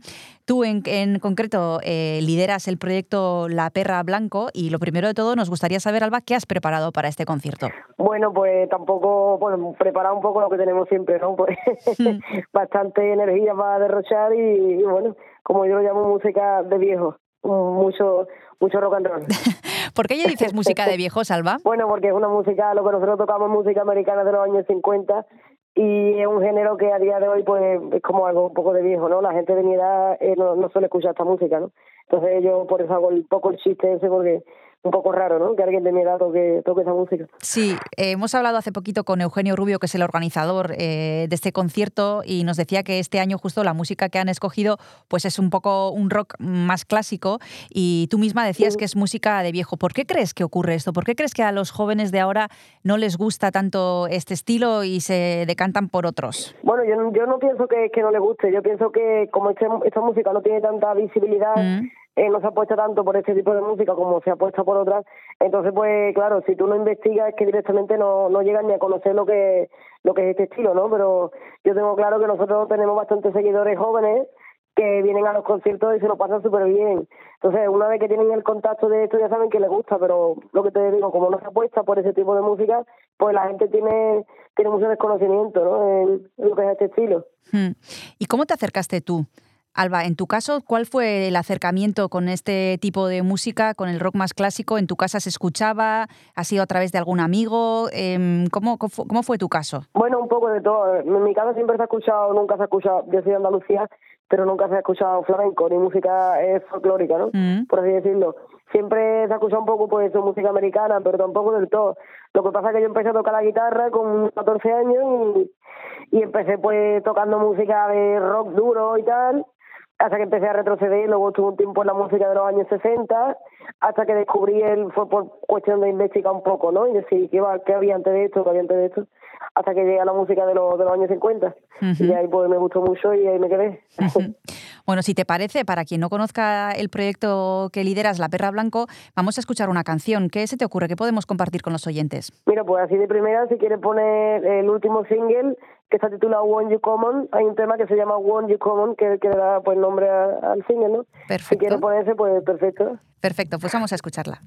Tú en, en concreto eh, lideras el proyecto La Perra Blanco y lo primero de todo nos gustaría saber, Alba, ¿qué has preparado para este concierto? Bueno, pues tampoco, bueno, preparar un poco lo que tenemos siempre, ¿no? Pues bastante energía para derrochar y, y bueno, como yo lo llamo música de viejo, mucho mucho rock and roll. ¿Por qué ya dices música de viejos, Alba? Bueno, porque es una música, lo que nosotros tocamos música americana de los años 50 y es un género que a día de hoy pues es como algo un poco de viejo, ¿no? La gente de mi edad eh, no, no suele escuchar esta música, ¿no? Entonces yo por eso hago un poco el chiste ese porque un poco raro, ¿no? Que alguien de mi edad toque, toque esa música. Sí, eh, hemos hablado hace poquito con Eugenio Rubio, que es el organizador eh, de este concierto, y nos decía que este año justo la música que han escogido pues es un poco un rock más clásico y tú misma decías que es música de viejo. ¿Por qué crees que ocurre esto? ¿Por qué crees que a los jóvenes de ahora no les gusta tanto este estilo y se decantan por otros? Bueno, yo, no- yo no pienso que, que no le guste, yo pienso que como este- esta música no tiene tanta visibilidad, eh, no se apuesta tanto por este tipo de música como se apuesta por otras, entonces pues claro, si tú no investigas es que directamente no, no llegas ni a conocer lo que, lo que es este estilo, ¿no? Pero yo tengo claro que nosotros tenemos bastantes seguidores jóvenes que vienen a los conciertos y se lo pasan súper bien. Entonces, una vez que tienen el contacto de esto, ya saben que les gusta, pero lo que te digo, como no se apuesta por ese tipo de música, pues la gente tiene, tiene mucho desconocimiento ¿no? en, en lo que es este estilo. Hmm. ¿Y cómo te acercaste tú? Alba, en tu caso, ¿cuál fue el acercamiento con este tipo de música, con el rock más clásico? ¿En tu casa se escuchaba? ¿Ha sido a través de algún amigo? Em, ¿Cómo, cómo fu- cómo fue tu caso? Bueno, un poco de todo. En mi casa siempre se ha escuchado, nunca se ha escuchado, yo soy de Andalucía, pero nunca se ha escuchado flamenco ni música eh, folclórica, ¿no? Por así decirlo. Siempre se ha escuchado un poco, pues, música americana, pero tampoco del todo. Lo que pasa es que yo empecé a tocar la guitarra con 14 años y, y empecé, pues, tocando música de rock duro y tal, hasta que empecé a retroceder, luego estuve un tiempo en la música de los años 60, hasta que descubrí él, fue por cuestión de investigar un poco, ¿no? Y decir qué, va, qué había antes de esto, qué había antes de esto, hasta que llegué a la música de los, de los años 50. Y ahí pues me gustó mucho y ahí me quedé. Bueno, si te parece, para quien no conozca el proyecto que lideras, La Perra Blanco, vamos a escuchar una canción. ¿Qué se te ocurre? ¿Qué podemos compartir con los oyentes? Mira, pues así de primera, si quieres poner el último single, que está titulado One You Common, hay un tema que se llama One You Common, que, que le da pues nombre a- al single, ¿no? Perfecto. Si quieres ponerse, pues perfecto. Perfecto, pues vamos a escucharla.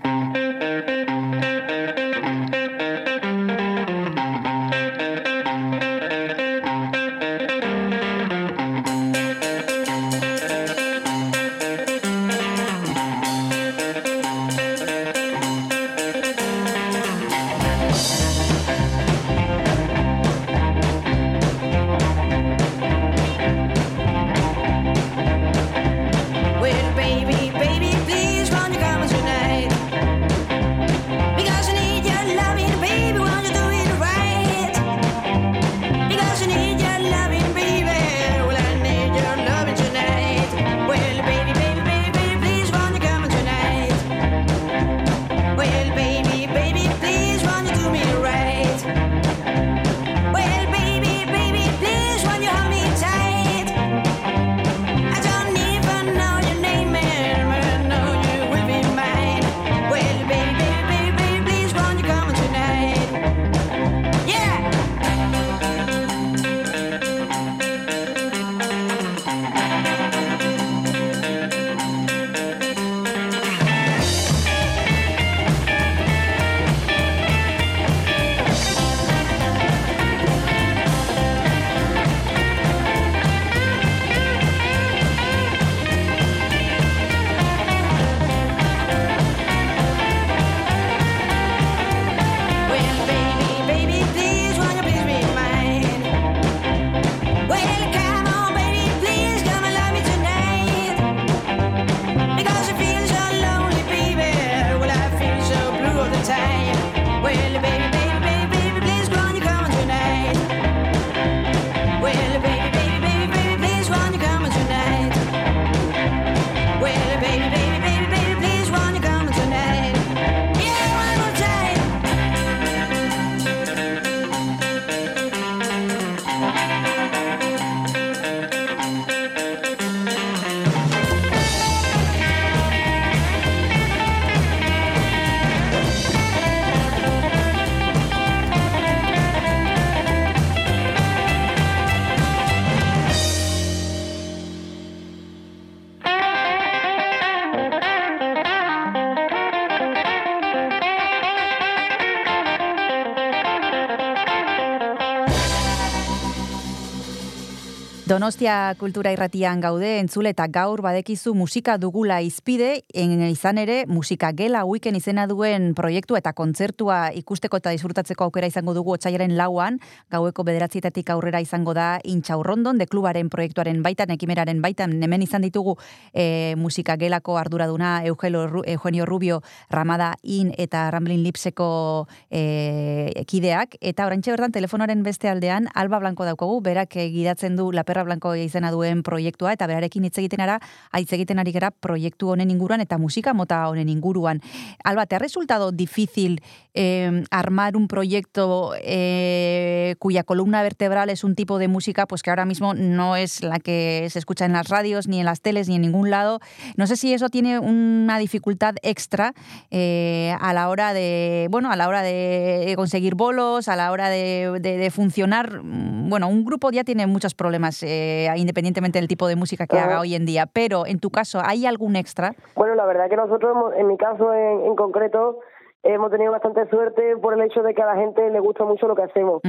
Donostia kultura irratian gaude entzule eta gaur badekizu musika dugula izpide, izan ere musika gela weekend izena duen proiektu eta kontzertua ikusteko eta disfrutatzeko aukera izango dugu otsailaren lauan, gaueko bederatzietatik aurrera izango da intxaurrondon, de klubaren proiektuaren baitan, ekimeraren baitan, hemen izan ditugu e, musika gelako arduraduna Eugenio Rubio, Ramada In eta Ramblin Lipseko e, ekideak, eta orantxe bertan telefonoaren beste aldean, Alba Blanco daukogu, berak gidatzen du La Blanco izena duen proiektua eta berarekin hitz egiten ara, hitz egiten ari gara proiektu honen inguruan eta musika mota honen inguruan. Alba, ¿te ha resultado difícil eh, armar un proyecto eh, cuya columna vertebral es un tipo de música pues que ahora mismo no es la que se escucha en las radios, ni en las teles, ni en ningún lado? No sé si eso tiene una dificultad extra eh, a la hora de, bueno, a la hora de conseguir bolos, a la hora de, de, de funcionar. Bueno, un grupo ya tiene muchos problemas eh, independientemente del tipo de música que haga hoy en día. Pero en tu caso, ¿hay algún extra? Bueno, la verdad que nosotros, en mi caso en, concreto, hemos tenido bastante suerte por el hecho de que a la gente le gusta mucho lo que hacemos.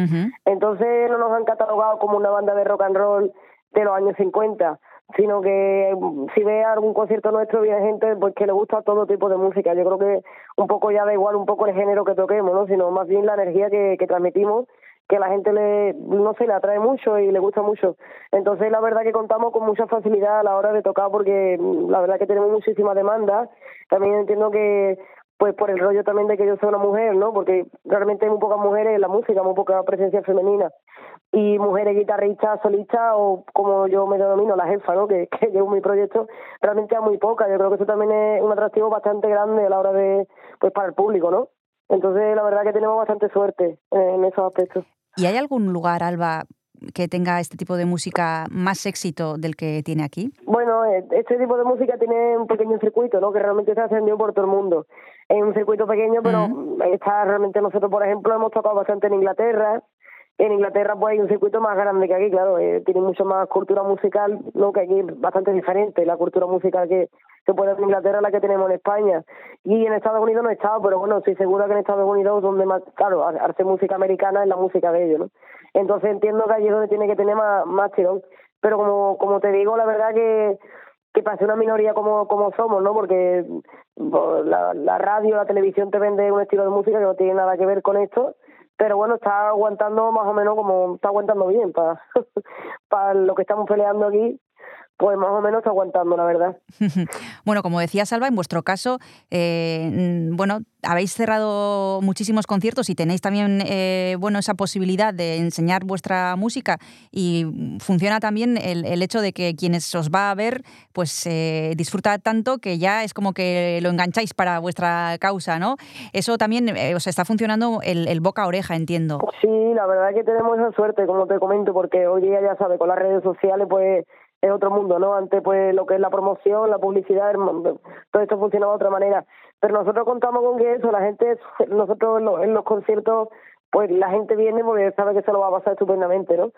Entonces no nos han catalogado como una banda de rock and roll de los años 50, sino que mm, si ve algún concierto nuestro viene gente pues que le gusta todo tipo de música. Yo creo que un poco ya da igual un poco el género que toquemos, ¿no? sino más bien la energía que, que transmitimos que la gente le, no sé, le atrae mucho y le gusta mucho. Entonces, la verdad que contamos con mucha facilidad a la hora de tocar porque mm, la verdad que tenemos muchísima demanda. También entiendo que pues por el rollo también de que yo soy una mujer, ¿no? Porque realmente hay muy pocas mujeres en la música, muy poca presencia femenina. Y mujeres guitarristas, solistas, o como yo me denomino, la jefa, ¿no? Que, que llevo mi proyecto, realmente hay muy pocas. Yo creo que eso también es un atractivo bastante grande a la hora de, pues para el público, ¿no? Entonces, la verdad que tenemos bastante suerte en esos aspectos. ¿Y hay algún lugar, Alba, que tenga este tipo de música más éxito del que tiene aquí? Bueno, eh, este tipo de música tiene un pequeño circuito, ¿no? Que realmente se ha ascendido por todo el mundo. Es un circuito pequeño, pero está realmente nosotros, por ejemplo, hemos tocado bastante en Inglaterra. En Inglaterra pues hay un circuito más grande que aquí, claro, eh, tiene mucho más cultura musical, ¿no? Que aquí es bastante diferente la cultura musical que se puede en Inglaterra la que tenemos en España. Y en Estados Unidos no he estado, pero bueno, estoy segura que en Estados Unidos donde más, claro, hace música americana es la música de ellos, ¿no? Entonces entiendo que allí es donde tiene que tener más, más tirón. Pero como, como te digo, la verdad que que pase una minoría como, como somos, ¿no? Porque la, la radio, la televisión te vende un estilo de música que no tiene nada que ver con esto, pero bueno, está aguantando más o menos como está aguantando bien para, para lo que estamos peleando aquí pues más o menos aguantando, la verdad. bueno, como decía Salva, en vuestro caso, eh, bueno, habéis cerrado muchísimos conciertos y tenéis también, eh, bueno, esa posibilidad de enseñar vuestra música y funciona también el, hecho de que quienes os va a ver, pues eh, disfruta tanto que ya es como que lo engancháis para vuestra causa, ¿no? Eso también eh, os está funcionando el, el, boca a oreja, entiendo. Sí, la verdad que tenemos esa suerte, como te comento, porque hoy día ya sabes, con las redes sociales, pues es otro mundo, ¿no? Antes, pues, lo que es la promoción, la publicidad, todo esto funcionaba de otra manera. Pero nosotros contamos con que eso, la gente, nosotros en los, en los conciertos, pues la gente viene porque sabe que se lo va a pasar estupendamente, ¿no?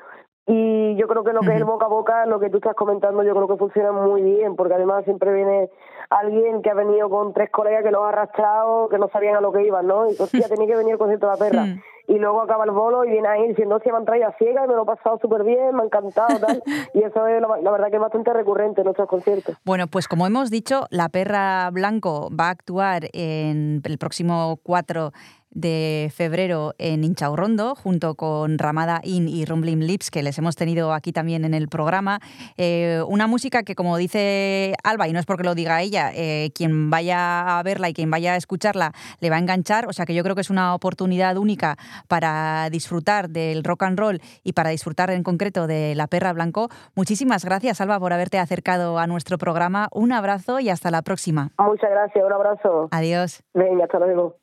Y yo creo que lo que es el boca a boca, lo que tú estás comentando, yo creo que funciona muy bien, porque además siempre viene alguien que ha venido con tres colegas que lo ha arrastrado, que no sabían a lo que iban, ¿no? Y hostia, tenía que venir el concierto de la perra. Y luego acaba el bolo y viene ahí diciendo, hostia, me han traído a ciega y me lo he pasado súper bien, me ha encantado, tal. y eso es la, verdad que es bastante recurrente en nuestros conciertos. Bueno, pues como hemos dicho, La Perra Blanco va a actuar en el próximo 4 de febrero en Inchaurrondo, junto con Ramada In y Rumbling Lips, que les hemos tenido aquí también en el programa. Eh, una música que, como dice Alba, y no es porque lo diga ella, eh, quien vaya a verla y quien vaya a escucharla le va a enganchar. O sea que yo creo que es una oportunidad única para disfrutar del rock and roll y para disfrutar en concreto de La Perra Blanco. Muchísimas gracias, Alba, por haberte acercado a nuestro programa. Un abrazo y hasta la próxima. Muchas gracias, un abrazo. Adiós. Venga, hasta luego.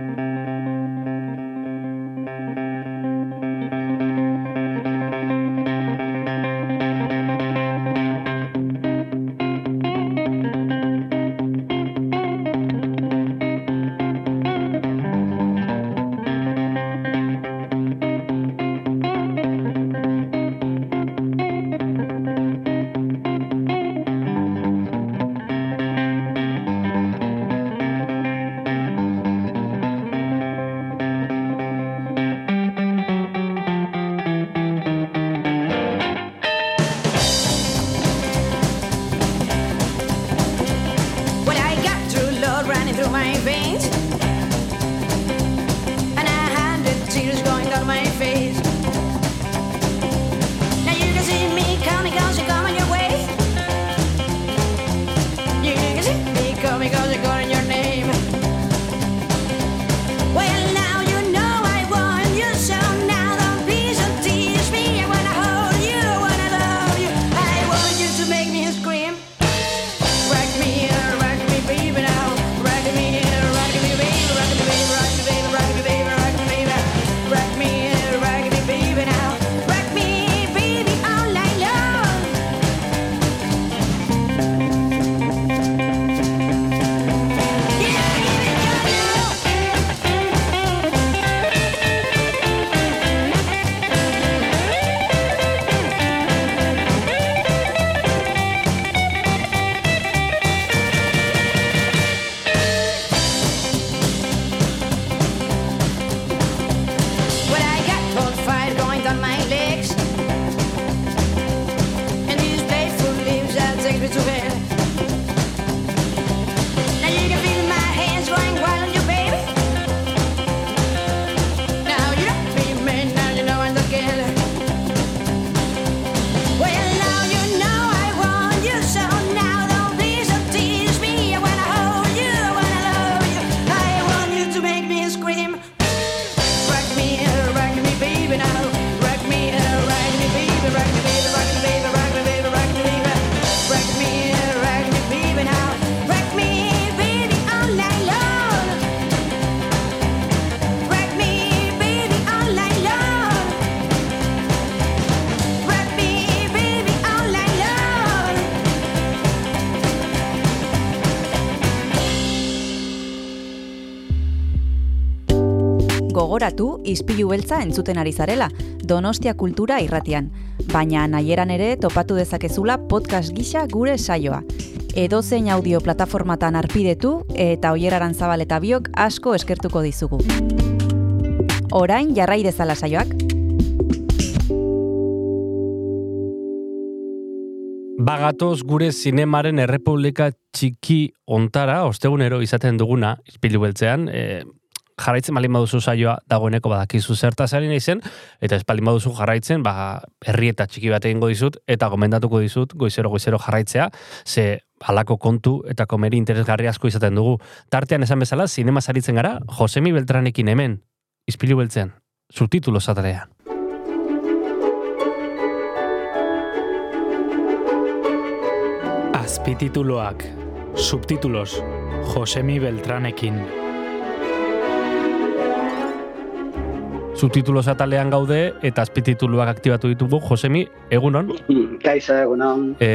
Thank you. Gogoratu izpilu beltza entzuten ari zarela, Donostia Kultura irratian. Baina nahieran ere topatu dezakezula podcast gisa gure saioa. Edozein audio plataformatan arpidetu eta oieraran zabal eta biok asko eskertuko dizugu. Orain jarrai dezala saioak. Bagatoz gure zinemaren errepublika txiki ontara, ostegunero izaten duguna, izpilu beltzean, e, jarraitzen balin baduzu saioa dagoeneko badakizu zertaz ari naizen, eta ez balin baduzu jarraitzen, ba, herri eta txiki bat egingo dizut, eta gomendatuko dizut, goizero goizero jarraitzea, ze halako kontu eta komeri interesgarri asko izaten dugu. Tartean esan bezala, zinema zaritzen gara, Josemi Beltranekin hemen, izpilu beltzean, subtitulo zatalean. Azpitituloak, subtitulos, Josemi Beltranekin. Subtitulo zatalean gaude eta azpitituluak aktibatu ditugu. Josemi, egunon? Kaixo, egunon. E,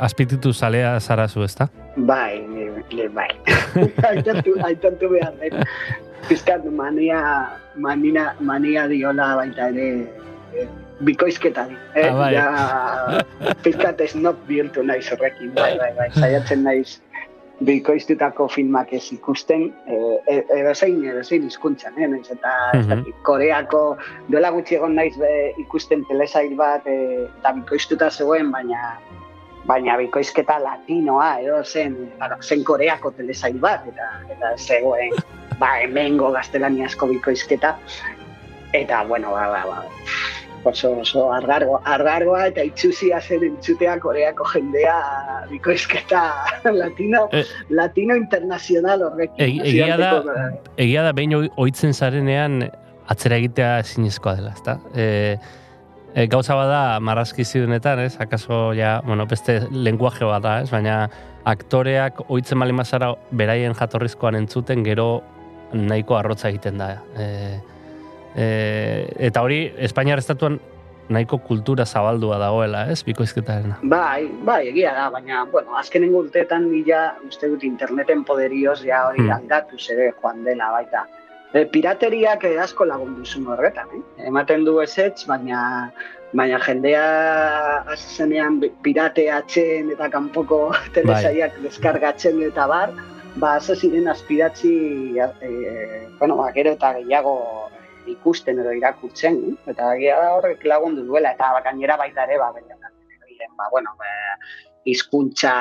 azpititu zalea zarazu, ezta? Bai, le, bai. aitantu, aitantu behar, eh? Piskat, mania, manina, mania diola baita ere eh, bikoizketari. Eh? Ah, bai. Ja, piskat ez not bihurtu naiz horrekin, bai, bai, bai. Zaiatzen naiz bikoiztutako filmak ez ikusten, eh, edozein, edozein izkuntzan, eh? Naiz, eta ez dakit, Koreako duela gutxi egon naiz be, ikusten telesail bat eh, eta bikoiztuta zegoen, baina baina bikoizketa latinoa edo zen, bueno, zen Koreako telesail bat eta eta zegoen ba hemengo gaztelaniazko bikoizketa eta bueno, ba, ba, ba, oso, oso argargo, argargoa eta itxusia zen entzutea Koreako jendea bikoizketa latino, Eh. latino internazional horrekin. E, egia da, egia da behin oi- ohitzen zarenean atzera egitea ezinezkoa dela, ezta? E, e, gauza bada marrazki zidunetan, ez? Akaso ja, bueno, beste lenguaje bada, ez? Baina aktoreak ohitzen bali mazara beraien jatorrizkoan entzuten gero nahiko arrotza egiten da. E, e, eta hori, Espainiar estatuan nahiko kultura zabaldua dagoela, ez? Bikoizketarena. Bai, bai, egia da, baina, bueno, azkenengo urteetan ja, uste dut interneten poderioz, ja hori Hmm. aldatu zere joan dela baita. E, pirateriak asko lagundu zuen horretan, eh? Ematen du ezetz, baina baina jendea hasi zenean bi- pirateatzen eta kanpoko telesaiak deskargatzen eta bar, ba, ziren aspiratzi, e, bueno, ba, gero eta gehiago ikusten edo irakurtzen, eh? eta egia da horrek lagundu duela, eta gainera baita ere, ba, diren, ba, bueno, ba, hizkuntza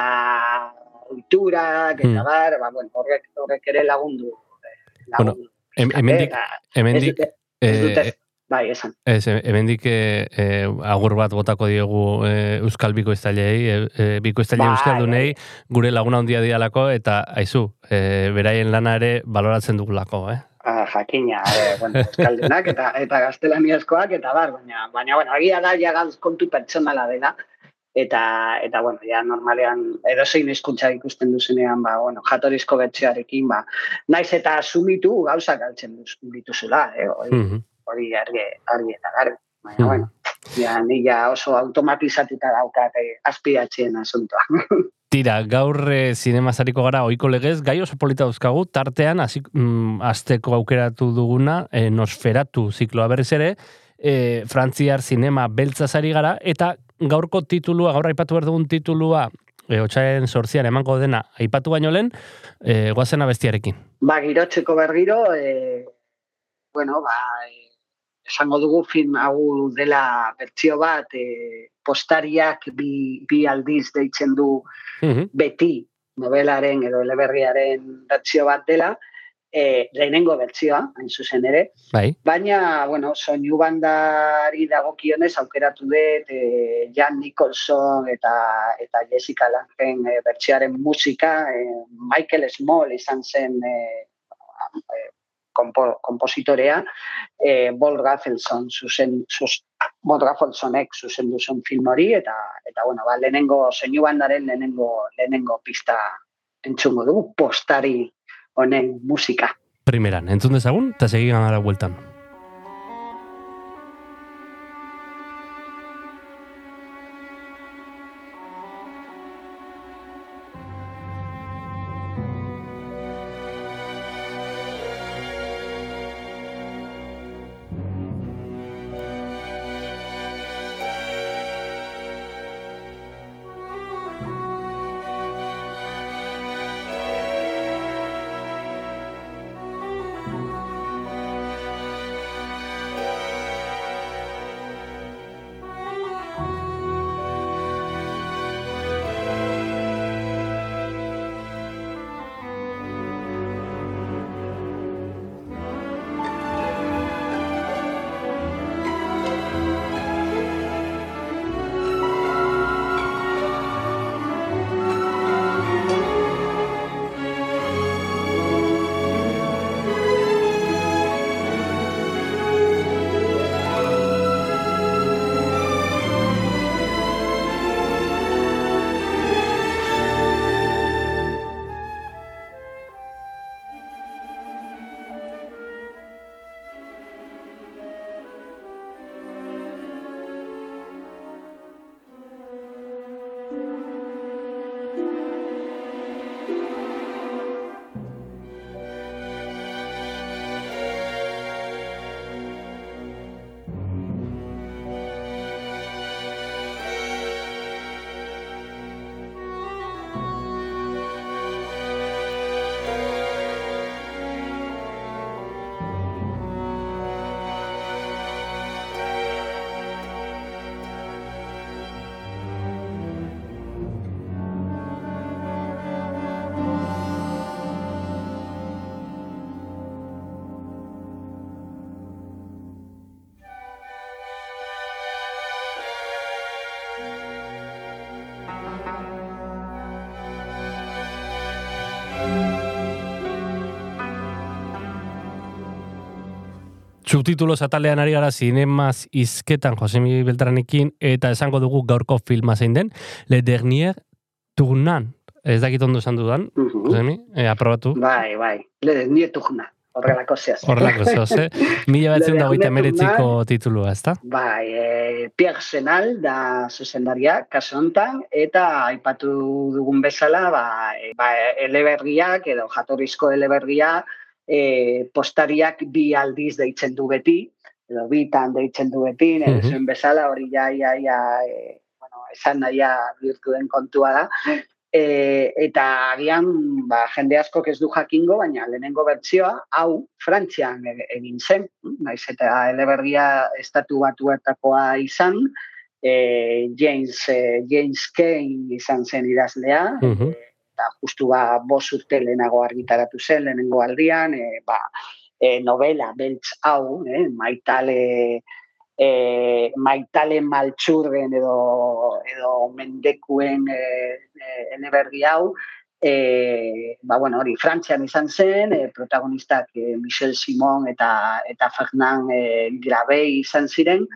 oiturak, eta Hmm. bar, ba, bueno, horrek, horrek ere lagundu. eh, Bueno, lagundu. Hem- hemendik, hemendik, eh, bai, esan. Ez, e- hemendik e, e, agur bat botako diegu e, Euskal Bikoiztailei, e, e, Bikoiztaile Bai, Euskaldunei, gure laguna handia dialako, eta aizu, e, beraien lana ere baloratzen dugulako, eh? Ah, jakina, eh, bueno, euskaldunak eta eta gaztelaniazkoak eta bar, baina baina bueno, agia da ja gauz kontu pertsonala dela eta eta bueno, ja normalean edozein hizkuntza ikusten duzenean, ba bueno, jatorrizko betxearekin, ba naiz eta asumitu gauzak galtzen duz, dituzula, eh, hori, Mhm. hori argi, argi eta garbi. Baina, Mhm. bueno, ja, ni ja oso automatizatuta daukat eh, aspiatzen asuntoa. Tira, gaur e, zinemazariko gara oiko legez, gai oso polita dauzkagu, tartean, hasi, mm, azteko aukeratu duguna, e, nosferatu zikloa berriz ere, e, frantziar zinema beltzazari gara, eta gaurko titulua, gaur aipatu behar dugun titulua, e, otxaren sortzian emango dena, aipatu baino lehen, e, guazen abestiarekin. Ba, girotzeko bergiro, e, bueno, ba, e, esango dugu film hau dela bertsio bat, e, postariak bi, bi aldiz deitzen du beti novelaren edo eleberriaren bertsio bat dela, e, lehenengo bertsioa, hain zuzen ere, Bai. Baina, bueno, soinu bandari dagokionez aukeratu dut e, Jan Nicholson eta eta Jessica Langen e, bertsioaren musika, e, Michael Small izan zen e, kompo, kompositorea, e, Bob Rafelson zuzen, zus, Bob Rafelsonek zuzen duzen film hori, eta, eta bueno, ba, lehenengo, soinu bandaren lehenengo, lehenengo pista entzungo dugu, postari honen musika. Primeran, entzun dezagun, eta segi gara bueltan. Subtitulos atalean ari gara zinemaz izketan Josemi Beltranekin eta esango dugu gaurko filma zein den Le Dernier Tournan. Ez dakit ondo esan dudan, Josemi, e, aprobatu. Bai, bai, Le Dernier Tournan. Horrelako zehaz. Horrelako zehaz, eh? Mila batzen da goita meretziko titulua, ezta? Bai, e, Pierre Senal da zuzendaria, kaso hontan, eta aipatu dugun bezala, ba, e, ba, elebergiak edo jatorrizko elebergia e, postariak bi aldiz deitzen du beti, edo bitan deitzen du beti, mm -hmm. bezala hori ja, ja, ja, e, bueno, esan nahia birtu den kontua da, E, eta agian ba, jende asko ez du jakingo, baina lehenengo bertsioa, hau, Frantzian e, egin zen, naiz eta elebergia estatu batuetakoa izan, e, James, e, James Kane izan zen idazlea, mm eta justu ba, bos urte lehenago argitaratu zen, lehenengo aldian, e, ba, e, novela, beltz hau, e, maitale, e, maitale maltsurren edo, edo mendekuen e, e, hau, e, ba, bueno, hori, Frantzian izan zen, e, protagonistak e, Michel Simon eta eta Fernand e, Grabei izan ziren,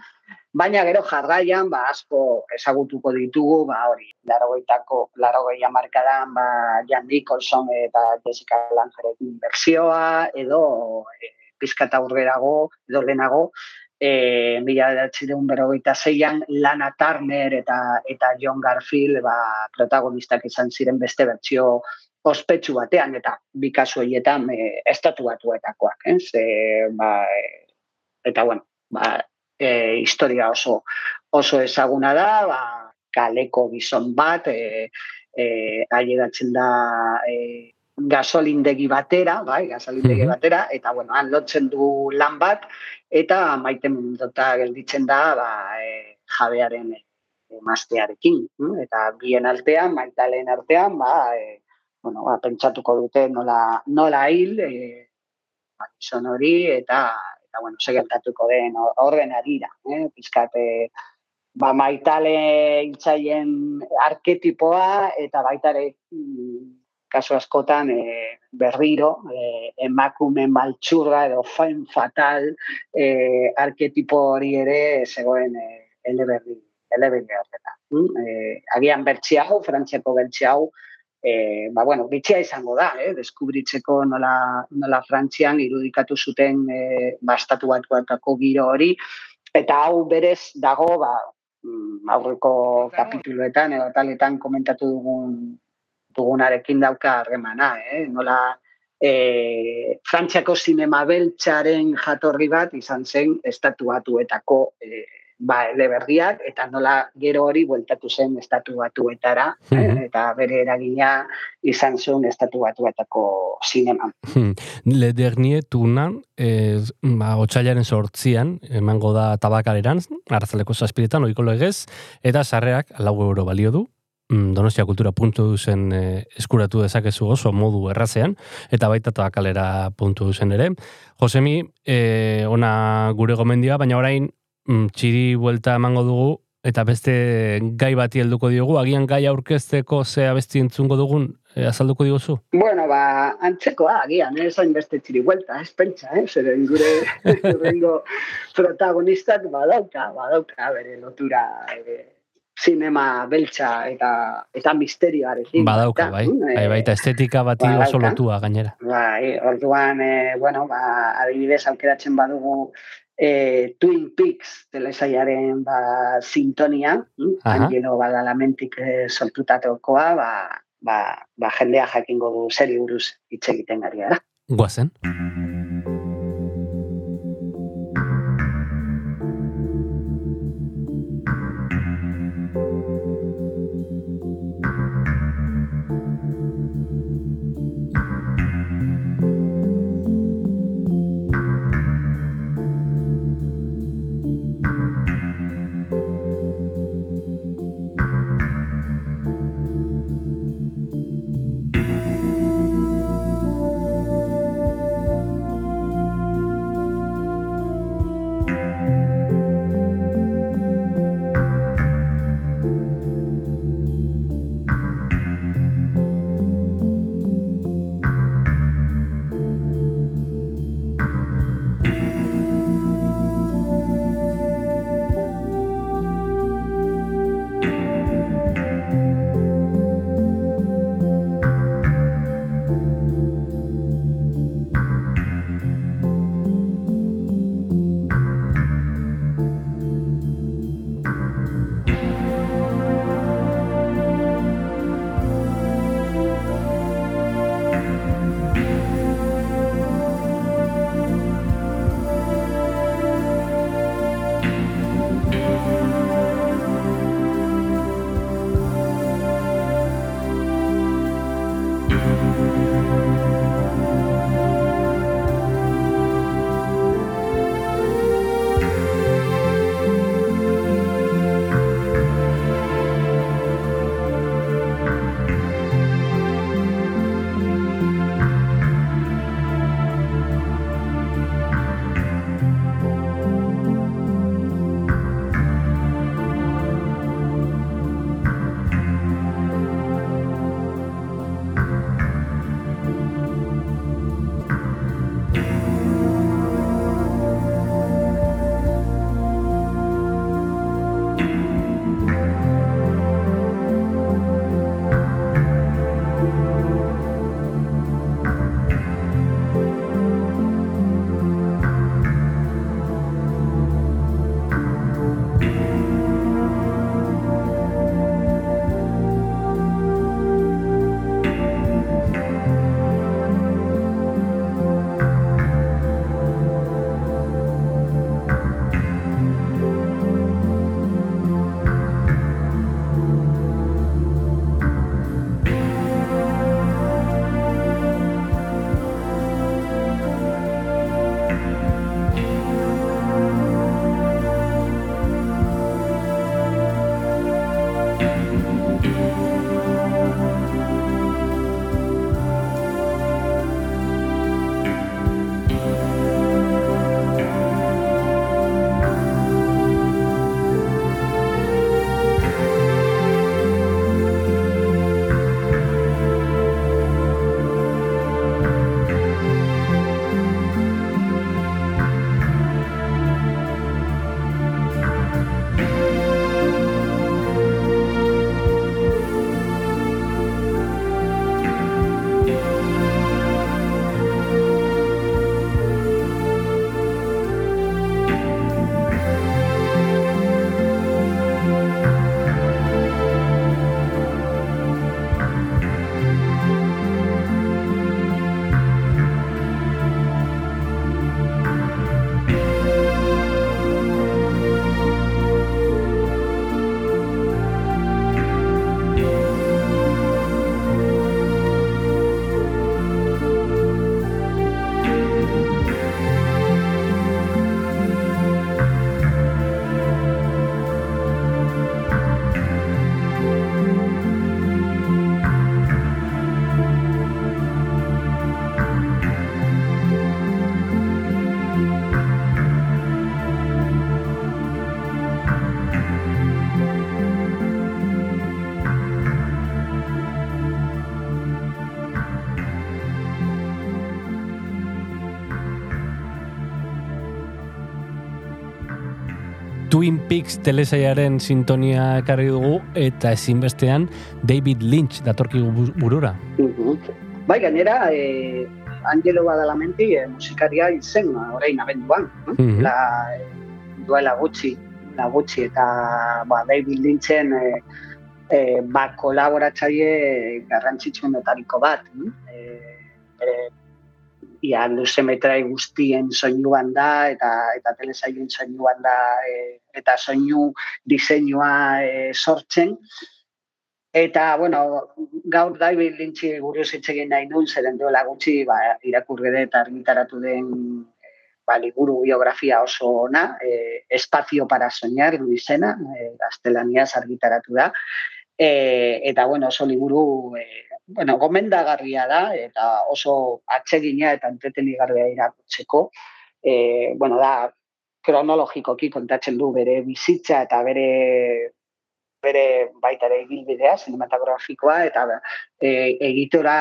baina gero jarraian, ba, asko ezagutuko ditugu, ba, hori, larogeitako, larogei amarkadan, ba, Jan Nicholson eta Jessica Langerekin bersioa, edo e, pizkata urrerago, edo lehenago, e, mila edatzireun berrogeita zeian, Lana Turner eta eta John Garfield ba, protagonistak izan ziren beste bertsio ospetsu batean, eta bi kasu horietan e, estatu batuetakoak. Eh? Ze, ba, e, eta bueno, ba, e, historia oso oso ezaguna da, ba, kaleko gizon bat, e, e, ailegatzen da e, gasolindegi batera, bai, gasolindegi batera, eta bueno, han lotzen du lan bat, eta maite mundota gelditzen da, ba, e, jabearen e, emaztearekin. Hm? Eta bien artean, maitalen artean, ba, e, bueno, ba, pentsatuko dute nola, nola hil, e, ba, hori, eta, eta bueno, segertatuko den horren arira, eh? pizkate, ba, maitale hiltzaien arketipoa, eta baitare mm, kasu askotan e, berriro e, emakume maltsurra edo fain fatal e, arketipo hori ere zegoen e, eleberri eleberri horretan. Mm? E, agian bertsi hau, frantziako bertsi hau, e, ba, bueno, bitxia izango da, eh? deskubritzeko nola, nola frantzian irudikatu zuten e, bastatu batuatako giro hori, eta hau berez dago, ba, mm, aurreko kapituluetan edo taletan komentatu dugun dugunarekin dauka harremana, eh? nola e, Frantziako sinema beltxaren jatorri bat izan zen estatu batuetako e, ba, eleberriak, eta nola gero hori bueltatu zen estatu batuetara, eh? eta bere eragina izan zuen estatu batuetako sinema. Le dernier tunan, eh, ba, otxailaren sortzian, emango da tabakaleran, arrazaleko zazpiretan, oiko legez, eta sarreak lau euro balio du, Mm, Donostia Kultura puntu duzen e, eskuratu dezakezu oso modu errazean, eta baita eta kalera puntu duzen ere. Josemi, e, ona gure gomendia, baina orain mm, txiri buelta emango dugu, eta beste gai bati helduko diogu, agian gai aurkezteko ze abesti entzungo dugun, e, azalduko diguzu? Bueno, ba, antzekoa, agian, ez hain beste txiri buelta, ez pentsa, eh? Zeren gure, protagonistak badauka, badauka, bere lotura, eh, sinema beltza eta eta misterioarekin. Badauka, bai. Eh, bai, baita estetika bati badauka. oso lotua gainera. Bai, orduan, e, bueno, ba, adibidez aukeratzen badugu e, Twin Peaks telesaiaren ba, sintonia, hm? angelo badalamentik e, sortutateokoa, ba, ba, ba, jendea jakingo du zeri buruz hitz egiten gari gara. Guazen. Twin Peaks telesaiaren sintonia ekarri dugu eta ezinbestean David Lynch datorkigu bu- burura. Bai, gainera, eh, Angelo Badalamenti eh, musikaria izen orain abenduan. eh? Mhm. La, eh, duela gutxi, la gutxi, eta ba, David Lynchen eh, eh, ba, kolaboratzaile garrantzitsuenetariko bat. Eh, bere, ia luze metrai guztien soinuan da, eta, eta telesaien soinuan da, eh, eta soinu diseinua eh, sortzen. Eta, bueno, gaur David Lynchi buruz hitz egin nahi nun, zeren duela gutxi, ba, irakurri eta argitaratu den eh, ba, liburu biografia oso ona, eh, Espazio para soñar du izena, gaztelaniaz argitaratu da. Eh, eta, bueno, oso liburu eh, bueno, gomendagarria da, eta oso atsegina eta entretenigarria irakurtzeko. Eh, bueno, da, kronologikoki kontatzen du bere bizitza eta bere bere baita ere ibilbidea sinematografikoa eta e, egitora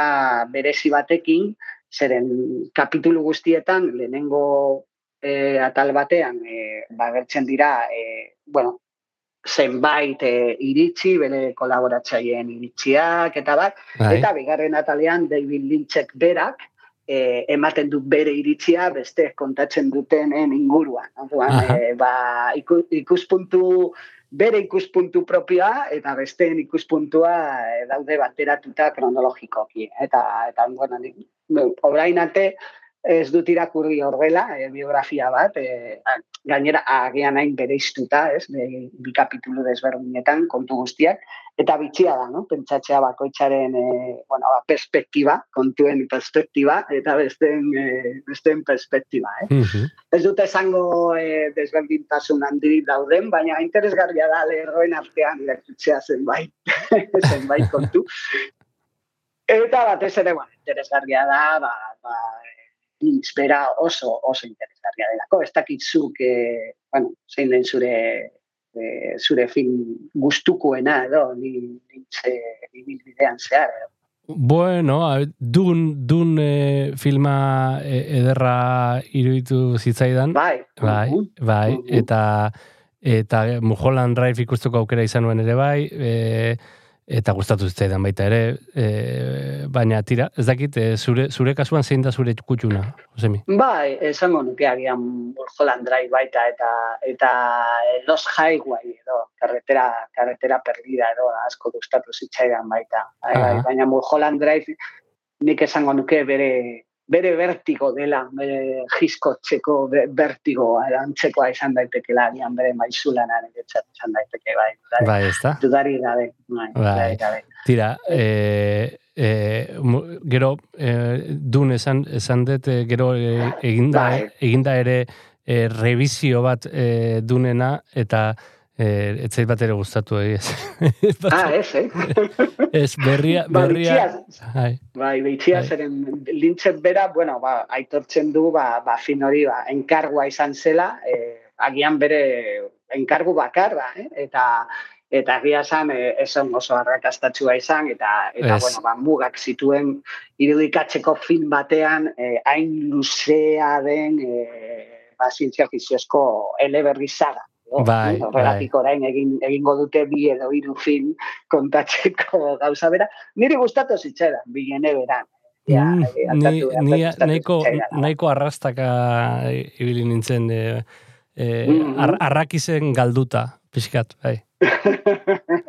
berezi batekin zeren kapitulu guztietan lehenengo e, atal batean e, bagertzen dira e, bueno, zenbait e, iritzi, bere kolaboratzaileen iritziak eta bat, Bai. eta bigarren atalean David Lynchek berak e, ematen du bere iritzia beste kontatzen dutenen inguruan. Orduan, e, ba, iku- ikuspuntu bere ikuspuntu propioa eta besteen ikuspuntua daude bateratuta kronologikoki. Eta, eta bueno, orain arte ez dut irakurri horrela, e, biografia bat, e, gainera agian hain bereiztuta, ez, be, bi kapitulu desberdinetan, kontu guztiak, eta bitxia da, no? pentsatzea bakoitzaren e, bueno, ba, perspektiba, kontuen perspektiba, eta besteen, e, besteen perspektiba. Eh? Mhm. Ez dut esango e, desberdintasun handirik dauden, baina interesgarria da lerroen artean irakurtzea zenbait, zenbait kontu. Eta batez ere, bueno, interesgarria da, ba, ba, Lynch bera oso, oso interesgarria delako. Ez dakit e, bueno, zein den zure e, zure film gustukoena edo, ni Lynch e, ibilbidean zehar. edo. Bueno, dun, dun eh, filma eh, ederra iruditu zitzaidan. Bai. Bai, bai, eta eta Mulholland Drive ikusteko aukera izan nuen ere bai, e, eta gustatu zitzaidan baita ere, e, baina tira, ez dakit, e, zure, zure kasuan zein da zure kutxuna, Josemi? Bai, esango nuke agian Mulholland Drive baita eta eta Los Highway edo carretera, carretera perdida edo asko gustatu zitzaidan baita. Bai, bai, baina Mulholland Drive nik esango nuke bere bere vertigo dela, bere jiskotzeko be- vertigo erantzekoa izan daitekela agian bere maizulanaren izan daiteke bai. Bai, ez da? Dudari gabe. Bai, Bai. gabe. Tira, e, e, gero e, dun esan, esan dut, gero e, eginda, Bai. eginda ere e, revisio bat e, dunena, eta e, etzait bat ere gustatu egiz. Ah, ez, eh? ez, berria, Ba, berria, bitxia, Bai. Bitxia zeren lintzen bera, bueno, ba, aitortzen du, ba, ba fin hori, ba, enkargua izan zela, eh, agian bere enkargu bakarra, eh? eta eta egia esan eh, esan oso arrakastatsua izan, eta, eta Ez. bueno, ba, mugak zituen irudikatzeko film batean, eh, hain luzea den eh, ba, zientzia eleberri saga. Edo, Bai, eh? Horregatik orain egin, egingo dute bi edo hiru film kontatzeko gauza bera. Niri gustatu zitzaidan, bilene beran. Ja, Mm, eh, ni, ni, nahiko, nahiko arrastaka ibili nintzen e, e, Mhm. ar, arrakizen galduta, pixkat, bai.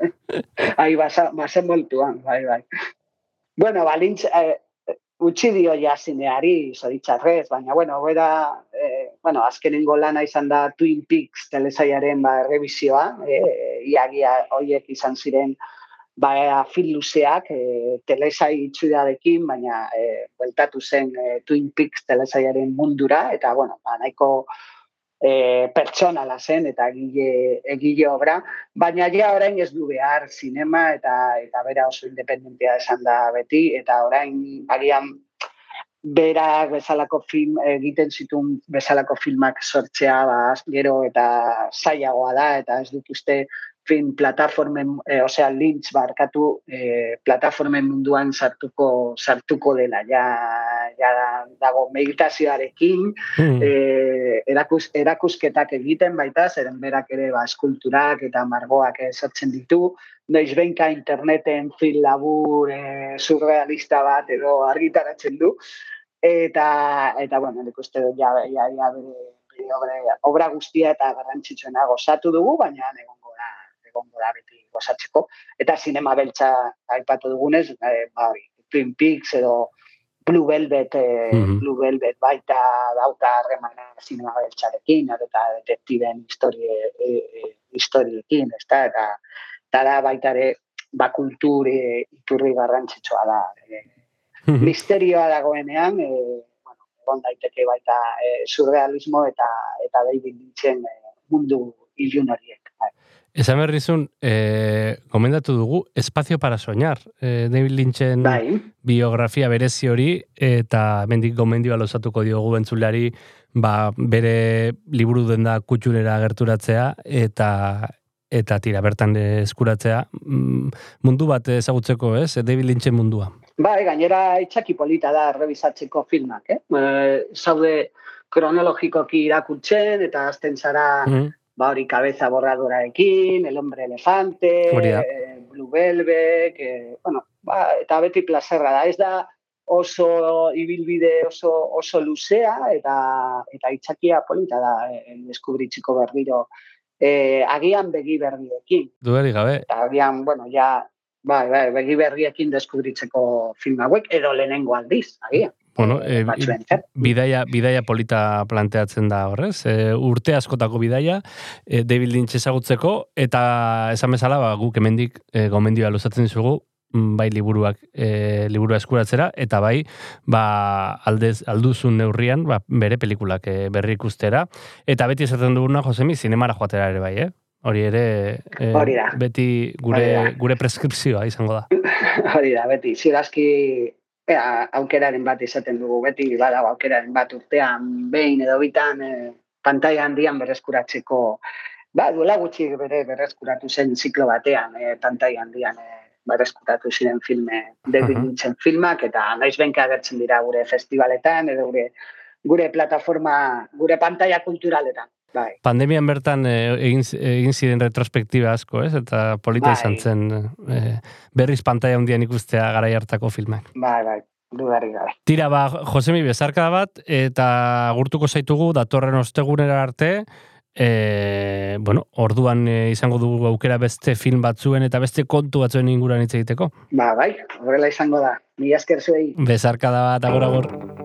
Ai, basa, basen moltuan, bai, bai. Bueno, balintz, eh, utzi dio ja zineari, baina, bueno, bera, eh, bueno, azkenengo lana izan da Twin Peaks telesaiaren ba, revisioa, eh, iagia horiek izan ziren ba, film luzeak, eh, telesai itxudadekin, baina eh, bueltatu zen eh, Twin Peaks telesaiaren mundura, eta, bueno, ba, nahiko e, pertsonala zen eta egile, egile obra, baina ja orain ez du behar sinema eta eta bera oso independentea esan da beti, eta orain agian berak bezalako film egiten zituen bezalako filmak sortzea ba, gero eta zailagoa da eta ez dut uste fin plataformen, e, osea, lintz barkatu, e, plataformen munduan sartuko sartuko dela, ja, ja dago meditazioarekin, mm. e, erakus, erakusketak egiten baita, zeren berak ere ba, eskulturak eta margoak esatzen ditu, noiz benka interneten film labur e, surrealista bat edo argitaratzen du, eta, eta bueno, nik uste dut, ja, ja, ja, obra, obra guztia eta garrantzitsuena gozatu dugu, baina egongo da, egongo da beti gozatzeko. Eta sinema beltza aipatu dugunez, eh, bai, Twin Peaks edo Blue Velvet, eh, mm Blue Velvet baita dauta harremana sinema beltzarekin, eta detektiben historie, eh, eh, historiekin, ez da, eta, eta da baita ere, bakultur eh, iturri garrantzitsua da. Eh, misterioa dagoenean, eh, bueno, egon daiteke baita eh, surrealismo eta eta David Lynchen eh, mundu ilun horiek. Esan berrizun, eh, komendatu dugu, Espazio para soñar, eh, David Lynchen bai. biografia berezi hori, eta mendik gomendioa lozatuko diogu entzulari, ba, bere liburu den da kutxunera gerturatzea, eta eta tira, bertan eskuratzea, mm, mundu bat ezagutzeko, ez? David Lynchen mundua. Bai, gainera itxaki polita da revisatzeko filmak, eh? E, zaude kronologikoki irakurtzen, eta azten zara mm ba hori cabeza borradoraekin, el hombre elefante, eh, Blue Velvet, que, bueno, ba, eta beti plazerra da, ez da oso ibilbide oso oso luzea eta eta itxakia polita da eh, deskubritziko berriro eh, agian begi berriekin. Duari gabe. Eta agian, bueno, ja, bai, bai, begi berriekin deskubritzeko film hauek, edo lehenengo aldiz, agian bueno, e, bidaia, bidaia polita planteatzen da horrez, e, urte askotako bidaia, e, David Lynch ezagutzeko, eta esan bezala, ba, guk emendik e, gomendioa luzatzen zugu, mm, bai liburuak e, liburua eskuratzera, eta bai ba, aldez, alduzun neurrian ba, bere pelikulak e, berri ikustera. Eta beti esaten duguna, Josemi, zinemara joatera ere bai, eh? Hori ere, e, beti gure, gure preskripzioa izango da. Hori da, beti, zirazki ea, aukeraren bat izaten dugu, beti badago aukeraren bat urtean, behin edo bitan, e, pantaia handian bereskuratzeko, ba, duela gutxi bere berreskuratu zen ziklo batean, e, pantaia handian e, berreskuratu ziren filme, David uh filmak, eta naiz benka agertzen dira gure festivaletan, edo gure, gure plataforma, gure pantaia kulturaletan. Bai. Pandemian bertan eh, egin, egin ziren retrospektiba asko, ez? Eta polita bai. izan zen eh, berriz pantaia hundian ikustea gara hartako filmak. Bai, bai. Dudari gabe. Tira, ba, Josemi, bezarka bat, eta gurtuko zaitugu, datorren ostegunera arte, e, bueno, orduan izango dugu aukera beste film batzuen eta beste kontu batzuen inguruan hitz egiteko. Ba, bai, horrela izango da. Mi esker zuei. Bezarka da bat, agor, agor.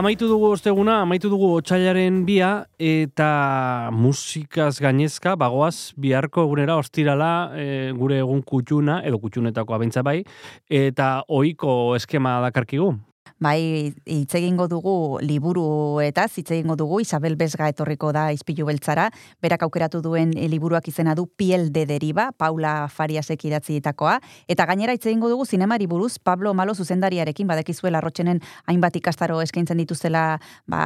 Amaitu dugu osteguna, amaitu dugu otxailaren bia, eta musikaz gainezka, bagoaz, biharko egunera ostirala e, gure egun kutxuna, edo kutxunetako abentza bai, eta ohiko eskema dakarkigu. Bai, hitz egingo dugu liburu eta hitz egingo dugu Isabel Besga etorriko da Izpilu Beltzara, berak aukeratu duen liburuak izena du Piel de Deriva, Paula Fariasek idatzi ditakoa, eta gainera hitz egingo dugu zinemari buruz Pablo Malo zuzendariarekin badekizuela arrotxenen hainbat ikastaro eskaintzen dituztela ba,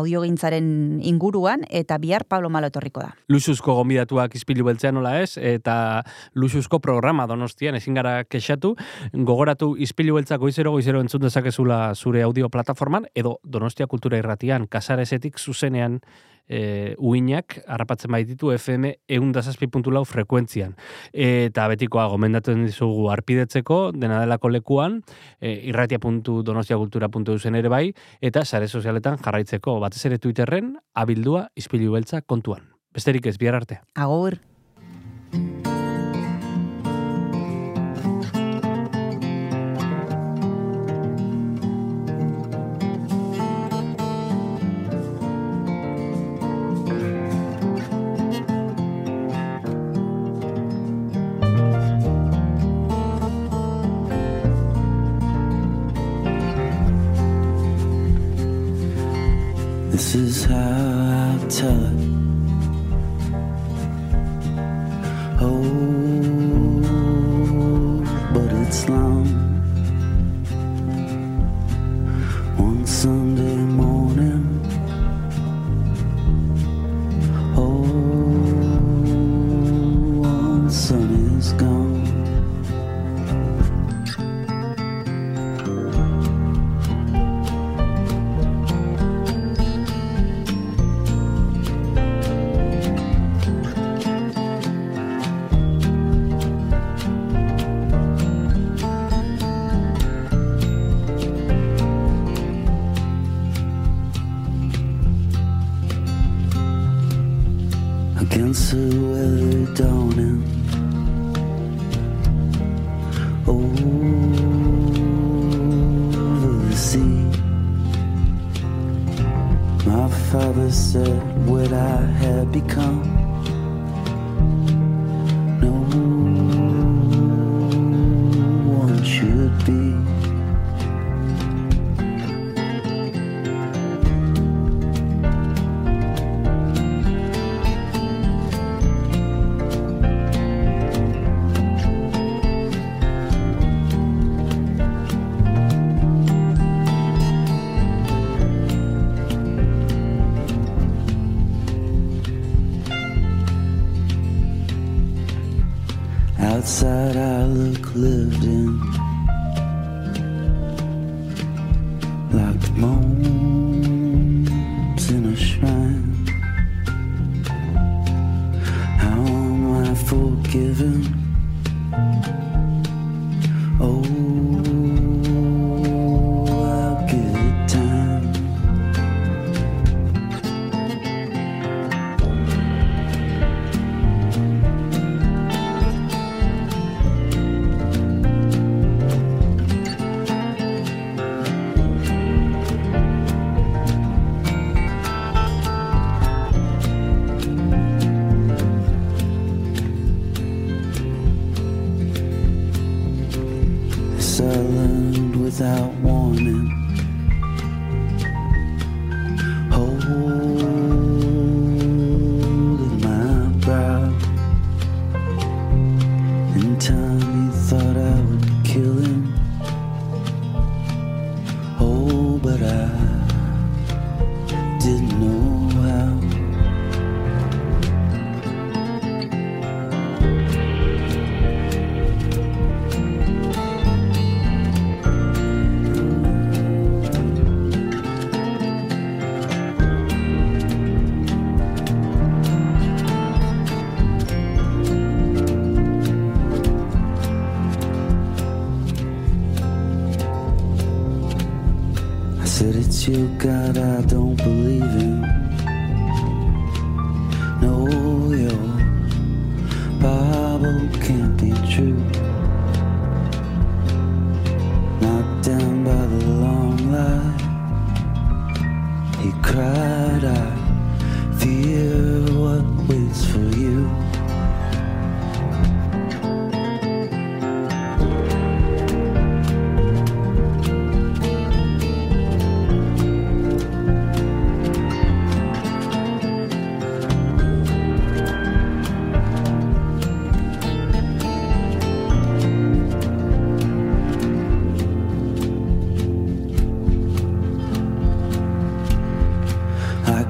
audiogintzaren inguruan, eta bihar Pablo Malo etorriko da. Luxuzko gombidatuak Izpilu Beltzean nola ez, eta luxuzko programa donostian ezin gara kexatu, gogoratu Izpilu Beltzako goizero goizero entzun dezakezula zure audio plataforman edo Donostia Kultura Irratian kasaresetik zuzenean e, uinak harrapatzen baititu FM lau frekuentzian. eta betikoa gomendatzen dizugu arpidetzeko, dena delako lekuan, e, irratia.donostiakultura.eu zen ere bai, eta sare sozialetan jarraitzeko, batez ere Twitterren, abildua izpilu beltza kontuan. Besterik ez, bihar arte. Agur. This is how I tell it. Oh, but it's long. One Sunday morning.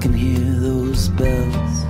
Can hear those bells